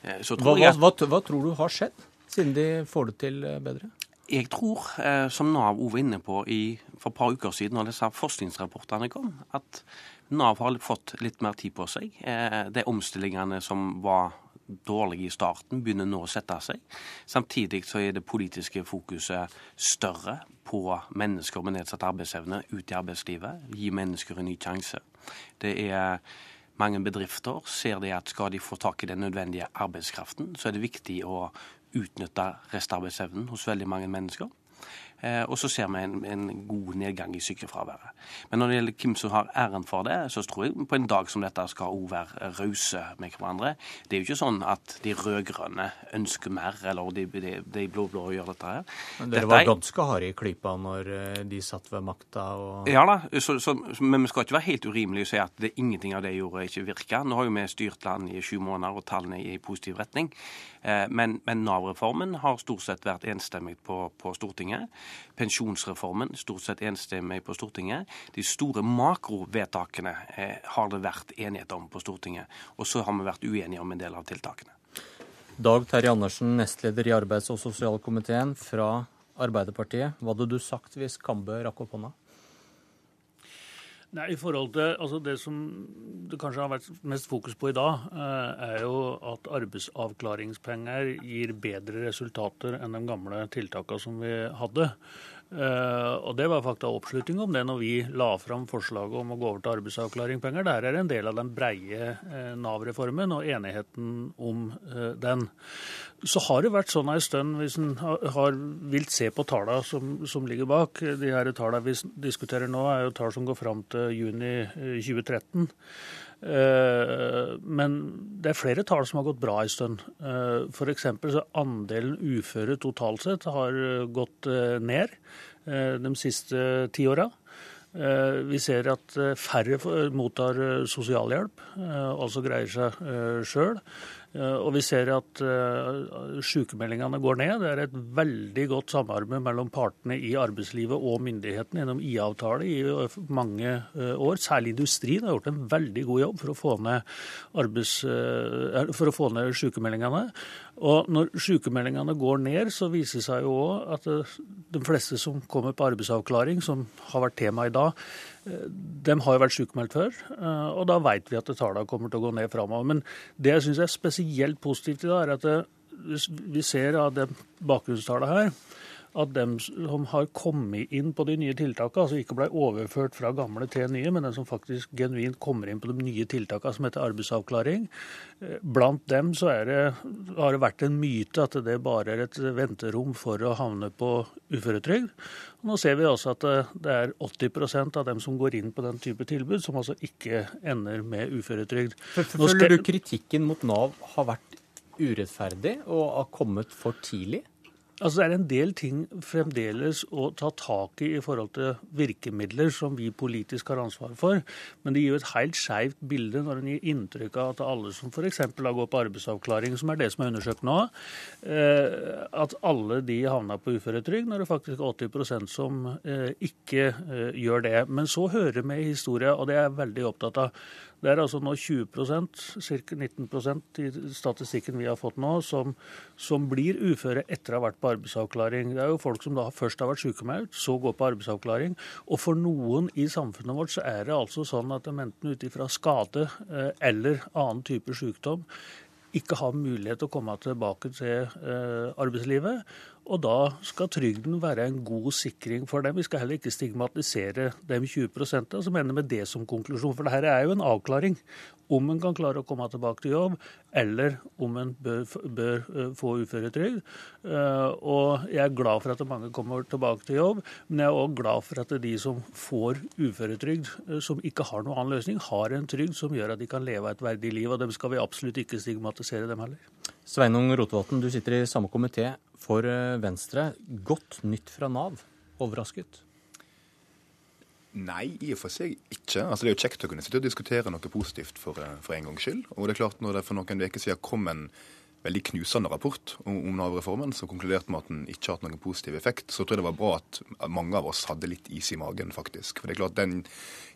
Hva, hva, hva, hva tror du har skjedd, siden de får det til bedre? Jeg tror, eh, som Nav òg var inne på i, for et par uker siden, når disse forskningsrapportene kom, at Nav har fått litt mer tid på seg. Eh, de omstillingene som var dårlige i starten, begynner nå å sette seg. Samtidig så er det politiske fokuset større på mennesker med nedsatt arbeidsevne ut i arbeidslivet. Gi mennesker en ny sjanse. Det er mange bedrifter ser det at skal de få tak i den nødvendige arbeidskraften, så er det viktig å utnytte restarbeidsevnen hos veldig mange mennesker. Eh, og så ser vi en, en, god nedgang i sykefraværet. Men når det gjelder hvem som har æren for det, så tror jeg på en dag som dette skal òg være rause med hverandre. Det er jo ikke sånn at de rød-grønne ønsker mer, eller de, de, de blå-blå gjør dette her. Men dere var ganske harde i klypa når eh, de satt ved makta? Og... Ja da, så, så, men vi skal ikke være helt urimelige og si at det, ingenting av det gjorde, ikke virka. Nå har jo vi styrt landet i sju måneder, og tallene er i positiv retning. Eh, men, men Nav-reformen har stort sett vært enstemmig på, på Stortinget. Pensjonsreformen stort sett enstemmig på Stortinget. De store makrovedtakene eh, har det vært enighet om på Stortinget. Og så har vi vært uenige om en del av tiltakene. Dag Terje Andersen, nestleder i arbeids- og sosialkomiteen fra Arbeiderpartiet. Hva hadde du sagt hvis Kambe rakk opp hånda? Nei, i forhold til, altså Det som det kanskje har vært mest fokus på i dag, eh, er jo at arbeidsavklaringspenger gir bedre resultater enn de gamle tiltakene som vi hadde. Uh, og Det var faktisk oppslutning om det når vi la fram forslaget om å gå over til arbeidsavklaringpenger. Der er en del av den breie uh, Nav-reformen og enigheten om uh, den. Så har det vært sånn en stund, hvis en har vilt se på tallene som, som, ligger bak De her tallene vi diskuterer nå, er jo tall som går fram til juni 2013. Men det er flere tall som har gått bra en stund. F.eks. så andelen uføre totalt sett har gått ned de siste ti åra. Vi ser at færre mottar sosialhjelp, altså greier seg sjøl. Eh, og vi ser at uh, sykemeldingene går ned. Det er et veldig godt samarbeid mellom partene i arbeidslivet og myndighetene gjennom IA-avtale i uh, mange år. Særlig industrien har gjort en veldig god jobb for å få ned, arbeids, for å få ned sykemeldingene. Og når sykemeldingene går ned, så viser det seg jo òg at de fleste som kommer på arbeidsavklaring, som har vært tema i dag, de har jo vært sykemeldt før, eh, og da vet vi at tallene kommer til å gå ned framover. Men det jeg syns er spesielt positivt i dag, er at hvis vi ser av det bakgrunnstallet her at dem som har kommet inn på de nye tiltakene, altså ikke ble overført fra gamle til nye, men den som faktisk genuint kommer inn på de nye tiltakene som heter arbeidsavklaring, eh, blant dem så det, har det vært en myte at det bare er et venterom for å havne på uføretrygd. Nå ser vi også at det er 80% av dem som går inn på den type tilbud, som altså ikke ender med uføretrygd. Føler du kritikken mot Nav har vært urettferdig og har kommet for tidlig? Altså Det er en del ting fremdeles å ta tak i i forhold til virkemidler som vi politisk har ansvar for. Men det gir jo et helt skeivt bilde når en gir inntrykk av at alle som f.eks. går på arbeidsavklaring, som er det som er undersøkt nå, eh, at alle de havner på uføretrygd, når det faktisk er 80% som eh, ikke eh, gjør det. Men så hører vi historie, og det er jeg veldig opptatt av. Det er altså nå 20% ca. 19% i statistikken vi har fått nå, som, som, blir uføre etter å ha vært på arbeidsavklaring. Det er jo folk som da først har vært sykemeldt, så går på arbeidsavklaring. Og for noen i samfunnet vårt så er det altså sånn at de enten ut ifra skade eh, eller annen type sykdom ikke har mulighet til å komme tilbake til eh, arbeidslivet. Og da skal trygden være en god sikring for dem. Vi skal heller ikke stigmatisere dem 20% som ender med det som konklusjon. For dette er jo en avklaring om en kan klare å komme tilbake til jobb, eller om en bør, bør uh, få uføretrygd. Uh, og jeg er glad for at mange kommer tilbake til jobb, men jeg er òg glad for at de som får uføretrygd, uh, som ikke har noen annen løsning, har en trygd som gjør at de kan leve et verdig liv. Og dem skal vi absolutt ikke stigmatisere, dem heller. Sveinung Rotevatn, du sitter i samme komité for Venstre. Godt nytt fra Nav. Overrasket? Nei, i og for seg ikke. Altså, det er jo kjekt å kunne sitte og diskutere noe positivt for, eh, for en gangs skyld. Og det er klart, når det for noen uker siden kom en veldig knusende rapport om, Nav-reformen, som konkluderte med at den ikke har hatt noen positiv effekt, så tror jeg det var bra at mange av oss hadde litt is i magen, faktisk. For det er klart, Den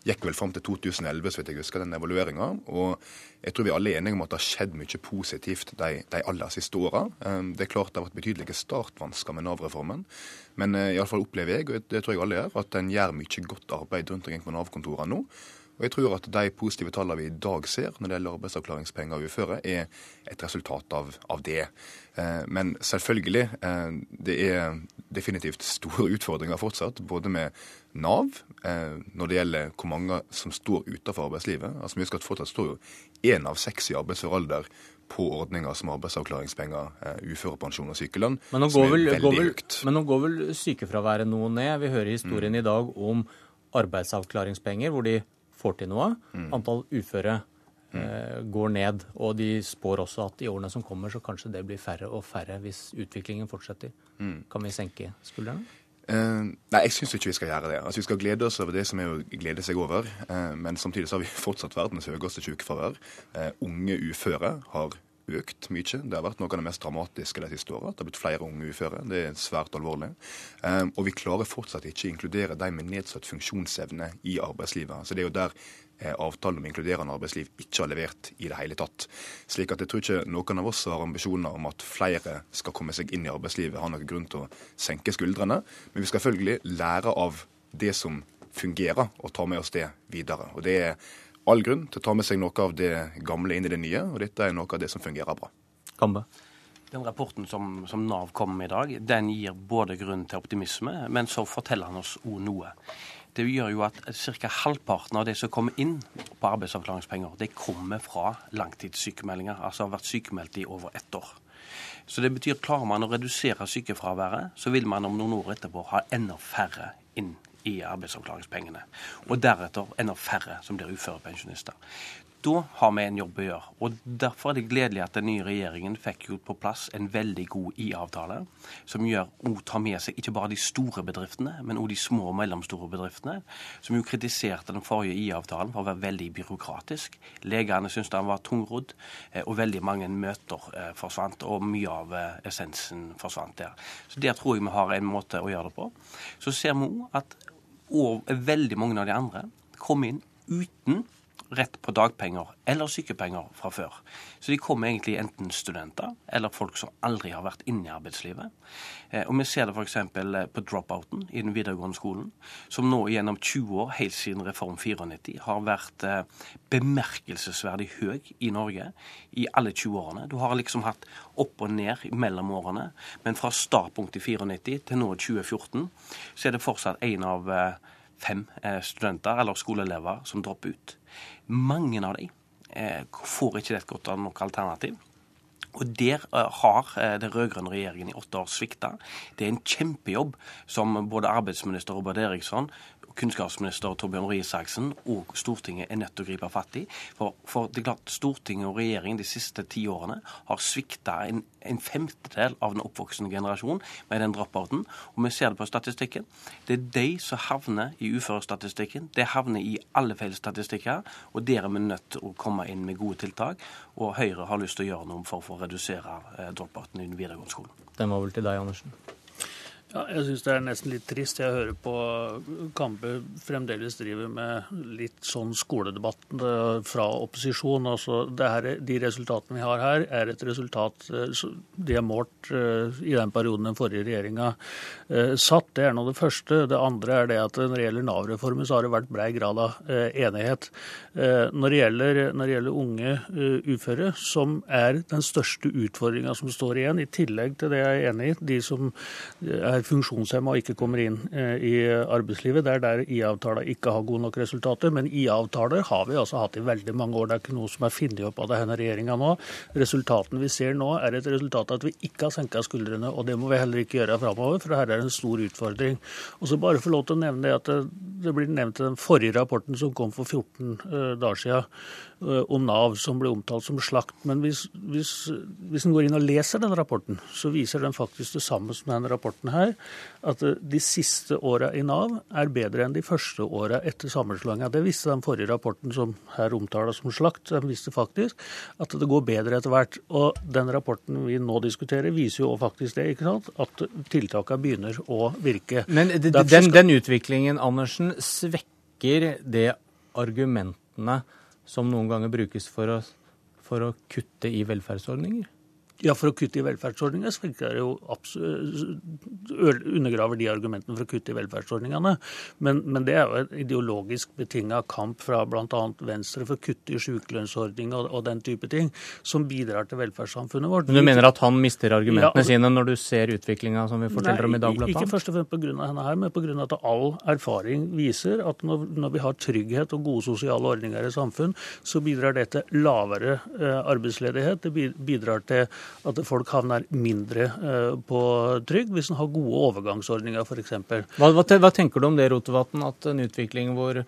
gikk vel fram til 2011, så vidt jeg husker, den evalueringa. Og jeg tror vi alle er enige om at det har skjedd mye positivt de, de aller siste åra. Ehm, det er klart det har vært betydelige startvansker med Nav-reformen. Men uh, iallfall opplever jeg, og det tror jeg alle gjør, at den gjør mye godt arbeid rundt omkring på Nav-kontorene nå. Og jeg tror at de positive tallene vi i dag ser når det gjelder arbeidsavklaringspenger og uføre, er et resultat av, av det. Eh, men selvfølgelig, eh, det er definitivt store utfordringer fortsatt, både med Nav eh, når det gjelder hvor mange som står utenfor arbeidslivet. Altså, vi skal fortsatt står jo én av seks i arbeidsfør alder på ordninger som arbeidsavklaringspenger, uførepensjon og sykelønn, men som er vel, veldig vel, høyt. Men nå går vel sykefraværet noe ned. Vi hører historien mm. i dag om arbeidsavklaringspenger, hvor de får til noe. Mm. Antall uføre mm. eh, går ned. Og de spår også at i årene som kommer, så kanskje det blir færre og færre hvis utviklingen fortsetter. Mm. Kan vi senke skuldrene? Uh, nei, jeg syns ikke vi skal gjøre det. Altså, Vi skal glede oss over det som er å glede seg over. Uh, men samtidig så har vi fortsatt verdens høyeste sykefravær. Uh, unge uføre har økt mye. Det har vært noe av det mest dramatiske de siste åra. Det har blitt flere unge uføre. Det er svært alvorlig. Um, og vi klarer fortsatt ikke å inkludere de med nedsatt funksjonsevne i arbeidslivet. Så Det er jo der eh, avtalen om inkluderende arbeidsliv ikke har levert i det hele tatt. Slik at jeg tror ikke noen av oss har ambisjoner om at flere skal komme seg inn i arbeidslivet, har noen grunn til å senke skuldrene. Men vi skal selvfølgelig lære av det som fungerer, og ta med oss det videre. Og det er all grunn til å ta med seg noe av det gamle inn i det nye, og dette er noe av det som fungerer bra. Kambe. Den rapporten som, som, Nav kom med i dag, den gir både grunn til optimisme, men så forteller han oss òg noe. Det gjør jo at ca. halvparten av de som kommer inn på arbeidsavklaringspenger, det kommer fra langtidssykemeldinger, altså har vært sykemeldt i over ett år. Så det betyr klarer man å redusere sykefraværet, så vil man om noen år etterpå ha enda færre inn i arbeidsavklaringspengene. Og deretter enda færre som blir uførepensjonister. Da har vi en jobb å gjøre. og Derfor er det gledelig at den nye regjeringen fikk gjort på plass en veldig god IA-avtale, som gjør å ta med seg ikke bare de store bedriftene, men også de små og mellomstore bedriftene, som jo kritiserte den forrige IA-avtalen for å være veldig byråkratisk. Legene syntes den var tungrodd, eh, og veldig mange møter eh, forsvant, og mye av eh, essensen forsvant der. Så Der tror jeg vi har en måte å gjøre det på. Så ser vi òg at og veldig mange av de andre kom inn uten rett på dagpenger eller sykepenger fra før. Så de kommer egentlig enten studenter eller folk som aldri har vært inne i arbeidslivet. Eh, og Vi ser det f.eks. Eh, på dropouten i den videregående skolen, som nå gjennom 20 år, helt siden Reform 94, har vært eh, bemerkelsesverdig høy i Norge i alle 20 årene. Du har liksom hatt opp og ned mellom årene, men fra startpunkt i 94 til nå 2014, så er det fortsatt en av fem studenter eller skoleelever som dropper ut. Mange av dem eh, får ikke et godt nok alternativ. Og Der eh, har eh, den rød-grønne regjeringen i åtte år svikta. Det er en kjempejobb som både arbeidsminister Robert Eriksson kunnskapsminister Torbjørn Røe Isaksen og Stortinget er nødt til å gripe fatt i. For, for, det er klart Stortinget og regjeringen de siste ti årene har svikta en, en, femtedel av den oppvoksende generasjon med den dropouten. Og vi ser det på statistikken. Det er de som havner i uførestatistikken. Det havner i alle feil statistikker. Og der er vi nødt til å komme inn med gode tiltak. Og Høyre har lyst til å gjøre noe for, å redusere eh, dropouten i den videregående skolen. Den var vel til deg, Andersen? Ja, jeg syns det er nesten litt trist. Jeg hører på Kampe fremdeles driver med litt sånn skoledebatt eh, fra opposisjon. Altså, her, de resultatene vi har her, er et resultat eh, de er målt eh, i den perioden den forrige regjeringa satt. Det er nå det første. Det andre er det at når det gjelder Nav-reformen, så har det vært brei grad av enighet. Når det gjelder, når det gjelder unge uføre, som er den største utfordringa som står igjen, i tillegg til det jeg er enig i, de som er er funksjonshemma og ikke kommer inn eh, i arbeidslivet. Det er der IA-avtaler ikke har gode nok resultater. Men IA-avtaler har vi altså hatt i veldig mange år. Det er ikke noe som er funnet opp av denne regjeringa nå. Resultatene vi ser nå, er et resultat av at vi ikke har senka skuldrene. Og det må vi heller ikke gjøre framover, for her er det en stor utfordring. Og så bare få lov til å nevne det at det, det blir nevnt i den forrige rapporten som kom for 14 uh, dager siden om Nav, som ble omtalt som slakt. Men hvis, hvis, hvis en går inn og leser den rapporten, så viser den faktisk det samme som denne rapporten her at de siste åra i Nav er bedre enn de første åra etter sammenslåinga. Det visste den forrige rapporten som her omtales som slakt. Den visste faktisk at det går bedre etter hvert. Og den rapporten vi nå diskuterer, viser jo faktisk det, ikke sant? at tiltakene begynner å virke. Men den, den utviklingen, Andersen, svekker det argumentene som noen ganger brukes for å, for å kutte i velferdsordninger? Ja, for å kutte i velferdsordninger så virker det jo undergraver de argumentene for å kutte i velferdsordningene. Men, men det er jo en ideologisk betinga kamp fra bl.a. Venstre for å kutte i sykelønnsordning og, og, den type ting, som bidrar til velferdssamfunnet vårt. Men Du mener at han mister argumentene ja, sine når du ser utviklinga som vi forteller nei, om i dag, blant Ikke først og fremst pga. henne her, men pga. at all erfaring viser at når, når, vi har trygghet og gode sosiale ordninger i samfunn, så bidrar det til lavere arbeidsledighet. Det bidrar til at folk havner mindre eh, på trygd hvis en har gode overgangsordninger, f.eks. Hva, hva, hva tenker du om det, Rotevatn, at en utvikling hvor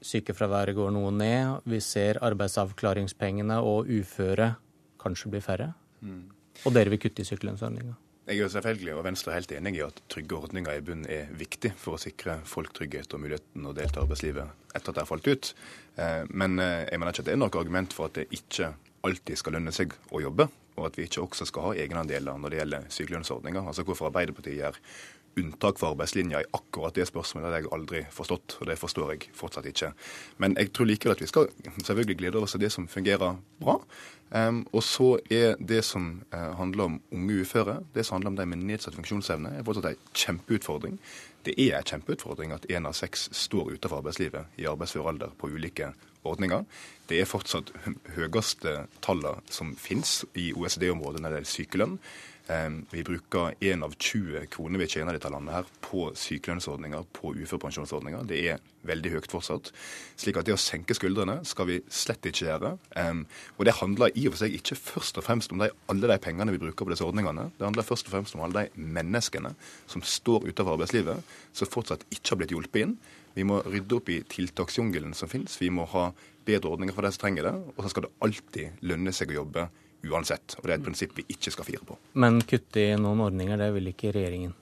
sykefraværet går noe ned, vi ser arbeidsavklaringspengene og uføre kanskje blir færre, mm. og dere vil kutte i sykelønnsordninga? Jeg er selvfølgelig og Venstre er helt enig i at trygge ordninger i bunnen er viktig for å sikre folk trygghet og muligheten å delta i arbeidslivet etter at det har falt ut. Eh, men eh, jeg mener ikke at det er noe argument for at det ikke alltid skal lønne seg å jobbe og at vi ikke også skal ha egenandeler når det gjelder sykelønnsordninger. Altså hvorfor Arbeiderpartiet gjør unntak for arbeidslinja i akkurat det spørsmålet, har jeg aldri forstått, og det forstår jeg fortsatt ikke. Men jeg tror likevel at vi skal selvfølgelig glede oss av det som fungerer bra. Um, og så er det som uh, handler om unge uføre, det som handler om de med nedsatt funksjonsevne, er fortsatt en kjempeutfordring. Det er en kjempeutfordring at én av seks står utenfor arbeidslivet i arbeidsfør alder på ulike ordninger. Det er fortsatt høyeste tallene som finnes i OECD-området når det gjelder sykelønn. Ehm, vi bruker én av 20 kroner vi tjener i dette landet her på sykelønnsordninger, på uførepensjonsordninger. Det er veldig høyt fortsatt. Slik at det å senke skuldrene skal vi slett ikke gjøre. Ehm, og det handler i og for seg ikke først og fremst om de, alle de pengene vi bruker på disse ordningene. Det handler først og fremst om alle de menneskene som står utenfor arbeidslivet, som fortsatt ikke har blitt hjulpet inn. Vi må rydde opp i tiltaksjungelen som finnes. Vi må ha bedre ordninger for de som trenger det. Og så skal det alltid lønne seg å jobbe uansett. Og det er et prinsipp vi ikke skal fire på. Men kutte i noen ordninger, det vil ikke regjeringen?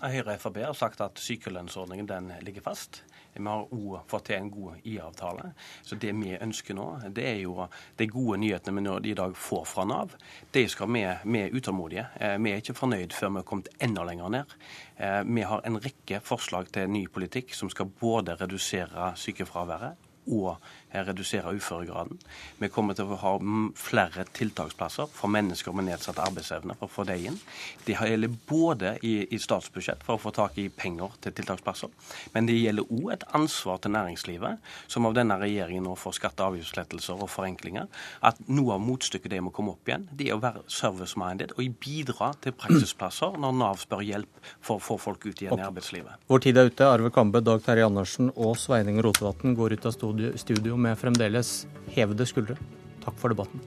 Høyre og Frp har sagt at sykelønnsordningen den ligger fast. Vi har òg fått til en god IA-avtale. Så det vi ønsker nå, det er jo de gode nyhetene vi i dag får fra Nav. De skal vi, vi er utålmodige. Eh, vi er ikke fornøyd før vi har kommet enda lenger ned. Eh, vi har en rekke forslag til ny politikk som skal både redusere sykefraværet og redusere uføregraden. Vi kommer til å ha flere tiltaksplasser for mennesker med nedsatt arbeidsevne for å få det inn. Det gjelder både i, i statsbudsjett for å få tak i penger til tiltaksplasser, men det gjelder òg et ansvar til næringslivet, som av denne regjeringen nå får skatte- og avgiftslettelser og forenklinger. At noe av motstykket det må komme opp igjen, det er å være service-minded og bidra til praksisplasser når Nav spør hjelp for å få folk ut igjen i arbeidslivet. Vår tid er ute. Arve Kambe, Dag Terje Andersen og Sveining Rotevatn går ut av studio med fremdeles hevede skuldre. Takk for debatten.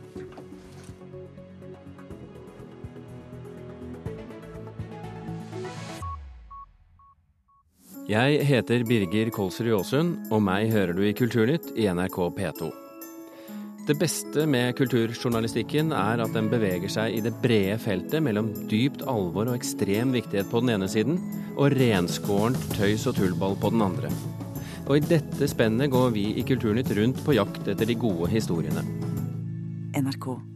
Jeg heter Birger Kolsrud Jåsund, og meg hører du i Kulturnytt i NRK P2. Det beste med kulturjournalistikken er at den beveger seg i det brede feltet mellom dypt alvor og ekstrem viktighet på den ene siden, og renskårent tøys og tullball på den andre. Og i dette spennet går vi i Kulturnytt rundt på jakt etter de gode historiene. NRK